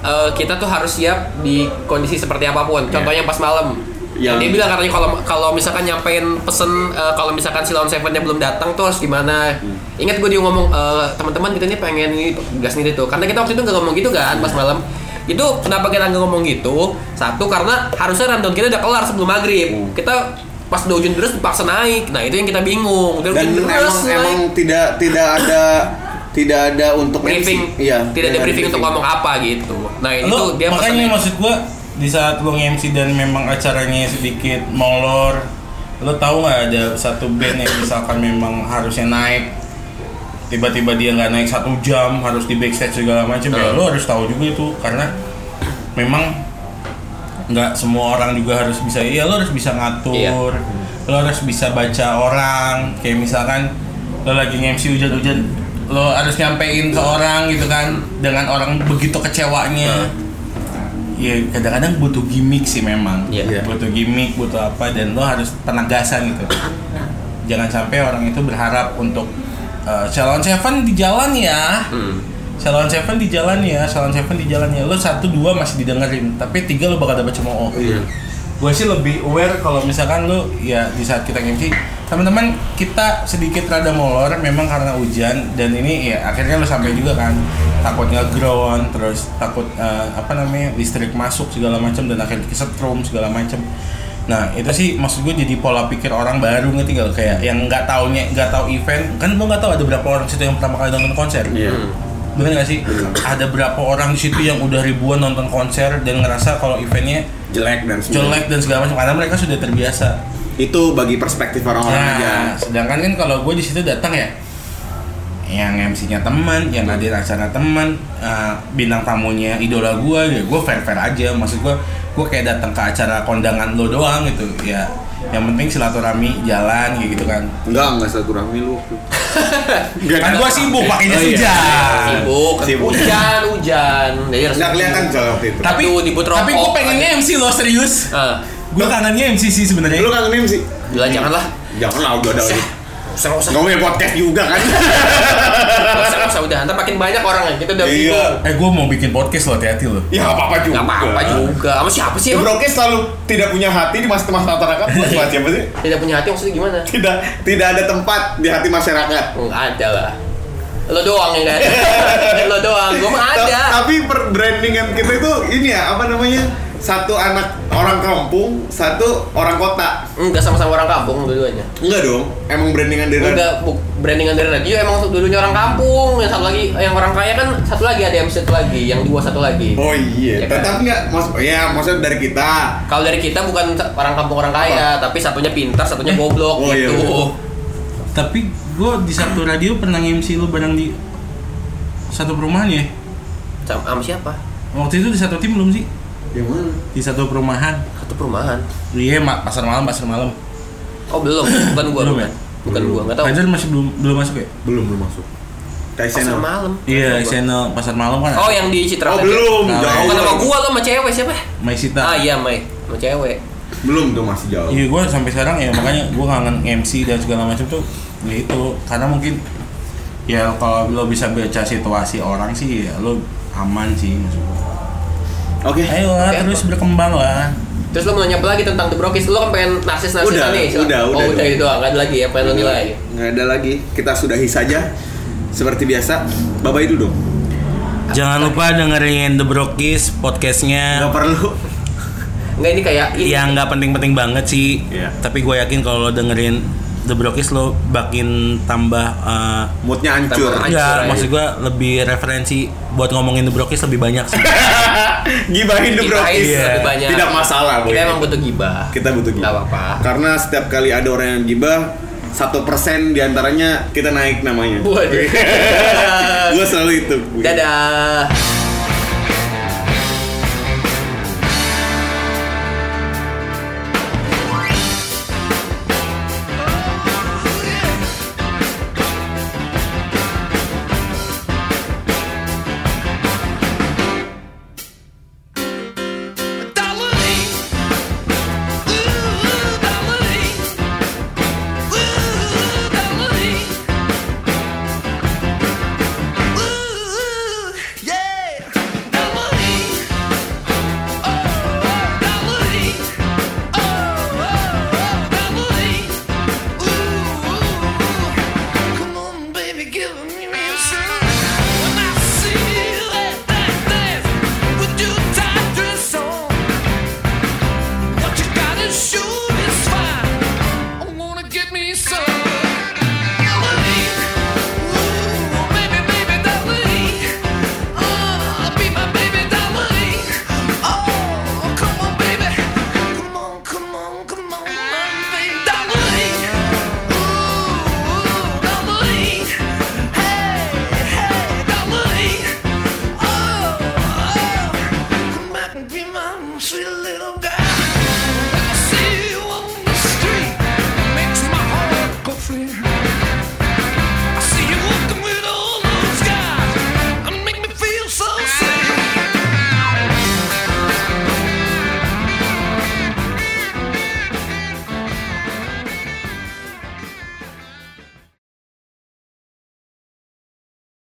eh, kita tuh harus siap di kondisi seperti apa pun. Contohnya pas malam. Yang- Dia bilang katanya kalau kalau misalkan nyampein pesen eh, kalau misalkan si Lawn Seven-nya belum datang tuh harus gimana. Ingat gue dia ngomong eh, teman-teman kita nih pengen ini gas nih tuh. Karena kita waktu itu nggak ngomong gitu kan pas malam. Itu kenapa kita nggak ngomong gitu? Satu karena harusnya rundown kita udah kelar sebelum maghrib. Kita pas udah hujan terus dipaksa naik. Nah itu yang kita bingung. Udah Dan hujan emang deras naik. emang tidak tidak ada tidak ada untuk briefing MC. Iya. tidak ada briefing untuk ngomong apa gitu nah itu dia makanya maksud gua di saat lo nge-MC dan memang acaranya sedikit molor lo tahu nggak ada satu band yang misalkan memang harusnya naik tiba-tiba dia nggak naik satu jam harus di backstage segala macam ya Hmm. lo harus tahu juga itu karena memang nggak semua orang juga harus bisa iya lo harus bisa ngatur. Lo harus bisa baca orang. Kayak misalkan lo lagi nge-MC hujan-hujan lo harus nyampein ke orang gitu kan dengan orang begitu kecewanya. Ya kadang-kadang butuh gimmick sih memang. Iya. butuh gimmick butuh apa dan lo harus penegasan gitu. Jangan sampai orang itu berharap untuk uh, Salon Seven di jalan ya. Hmm. Salon Seven di jalan ya Salon Seven di jalan ya lo satu dua masih didengerin tapi tiga lo bakal dapet cemooh Iya. gue sih lebih aware kalau misalkan lo ya di saat kita MC teman-teman kita sedikit rada molor memang karena hujan dan ini ya akhirnya lo sampai juga kan takut nge-ground terus takut eh, apa namanya listrik masuk segala macam dan akhirnya kesetrum segala macam nah itu sih maksud gue jadi pola pikir orang baru ngerti gak lo? kayak yang nggak taunya nggak tahu event kan lo nggak tahu ada berapa orang situ yang pertama kali nonton konser Iya. Bener gak sih ada berapa orang di situ yang udah ribuan nonton konser dan ngerasa kalau eventnya Jelek dan jelek dan segala macam karena mereka sudah terbiasa Itu bagi perspektif orang-orang Nah, aja. sedangkan kan kalau gue di situ datang ya, yang MC-nya teman, yang hadir acara teman, eh, bintang tamunya idola gue, ya gue fair fair aja. Maksud gue, gue kayak datang ke acara kondangan lo doang gitu, ya. Yang penting silaturahmi jalan kayak gitu kan. Enggak, enggak satu rahmi lu. Enggak Kan gue sibuk pakainya Oh, iya. hujan. Sibuk, Sibuk. hujan, hujan. Jadi harus Enggak kelihatan waktu itu. Tapi tapi gue rokok pengennya MC lo serius. Ah, Gue kangennya MC sih sebenarnya. Lu kangen sih? bilang janganlah. Jangan lah udah ada. Usah, usah, usah, Kamu punya podcast juga kan? usah, udah. Ntar makin banyak orang ya. Kita udah Iya. Eh gue mau bikin podcast lo hati-hati lo. Ya nggak apa-apa juga. Gak apa-apa juga. Sama siapa sih? Ya, selalu tidak punya hati di masa masyarakat. Buat buat siapa sih? Tidak punya hati maksudnya gimana? Tidak tidak ada tempat di hati masyarakat. Enggak ada lah. Lo doang gak ada. Lo doang. Gue mah ada. Tapi per brandingan kita itu ini ya apa namanya? Satu anak orang kampung, satu orang kota. Enggak sama-sama orang kampung dua-duanya. Enggak dong. Emang brandingan dari Enggak, bu, brandingan dari radio emang dulunya orang kampung. Yang satu lagi, yang orang kaya kan satu lagi ada yang satu lagi, yang dua satu lagi. Oh iya, Ya kan? tapi enggak mas ya maksudnya dari kita. Kalau dari kita bukan orang kampung orang kaya, tapi satunya pintar, satunya goblok Oh, iya, gitu. iya. Tapi gue di satu radio pernah MC lu bareng di satu perumahan ya. Sama, sama siapa? Waktu itu di satu tim belum sih? Yang mana? Di satu perumahan. Satu perumahan. Iya, ma- pasar malam, pasar malam. Oh belum, bukan gua, Belum bukan. ya? Bukan gua, nggak tahu. Fajar masih belum belum masuk ya? Belum belum masuk. Kayak Pasar channel. malam. Iya, channel pasar malam kan. gua. Oh yang di Citra. Oh belum, Nah, jauh. Bukan sama gua lo sama cewek siapa? Maisita. Ah iya Mai, sama cewek. Belum tuh masih jauh. Iya, gue sampai sekarang ya makanya gue kangen MC dan segala macam tuh ya itu karena mungkin ya kalau lo bisa baca situasi orang sih ya lo aman sih maksud Oke. Ayo lah, Oke, terus berkembang lah. Terus lo mau nanya apa lagi tentang The Brokis? Lo kan pengen narsis-narsis Udah, nih? udah, udah, Oh udah udah. itu doang, nggak ada lagi ya? Pengen lo nilai? Nggak ada lagi. Kita sudahi saja. Seperti biasa. Bye bye dulu dong. Jangan lupa dengerin The Brokis podcastnya Nggak perlu. Enggak ini kayak ini. yang nggak penting-penting banget sih. Iya. Tapi gue yakin kalau lo dengerin The Brokis lo makin tambah eh, Moodnya hancur. Enggak, aja. maksud gua lebih referensi buat ngomongin The Brokis lebih banyak sih. Gibahin the brokis. Iya. lebih banyak. Tidak masalah. Kita emang butuh gibah. Kita butuh gibah. Apa-apa. Karena setiap kali ada orang yang gibah, satu persen di antaranya kita naik namanya. Waduh. Gue selalu itu. Dadah.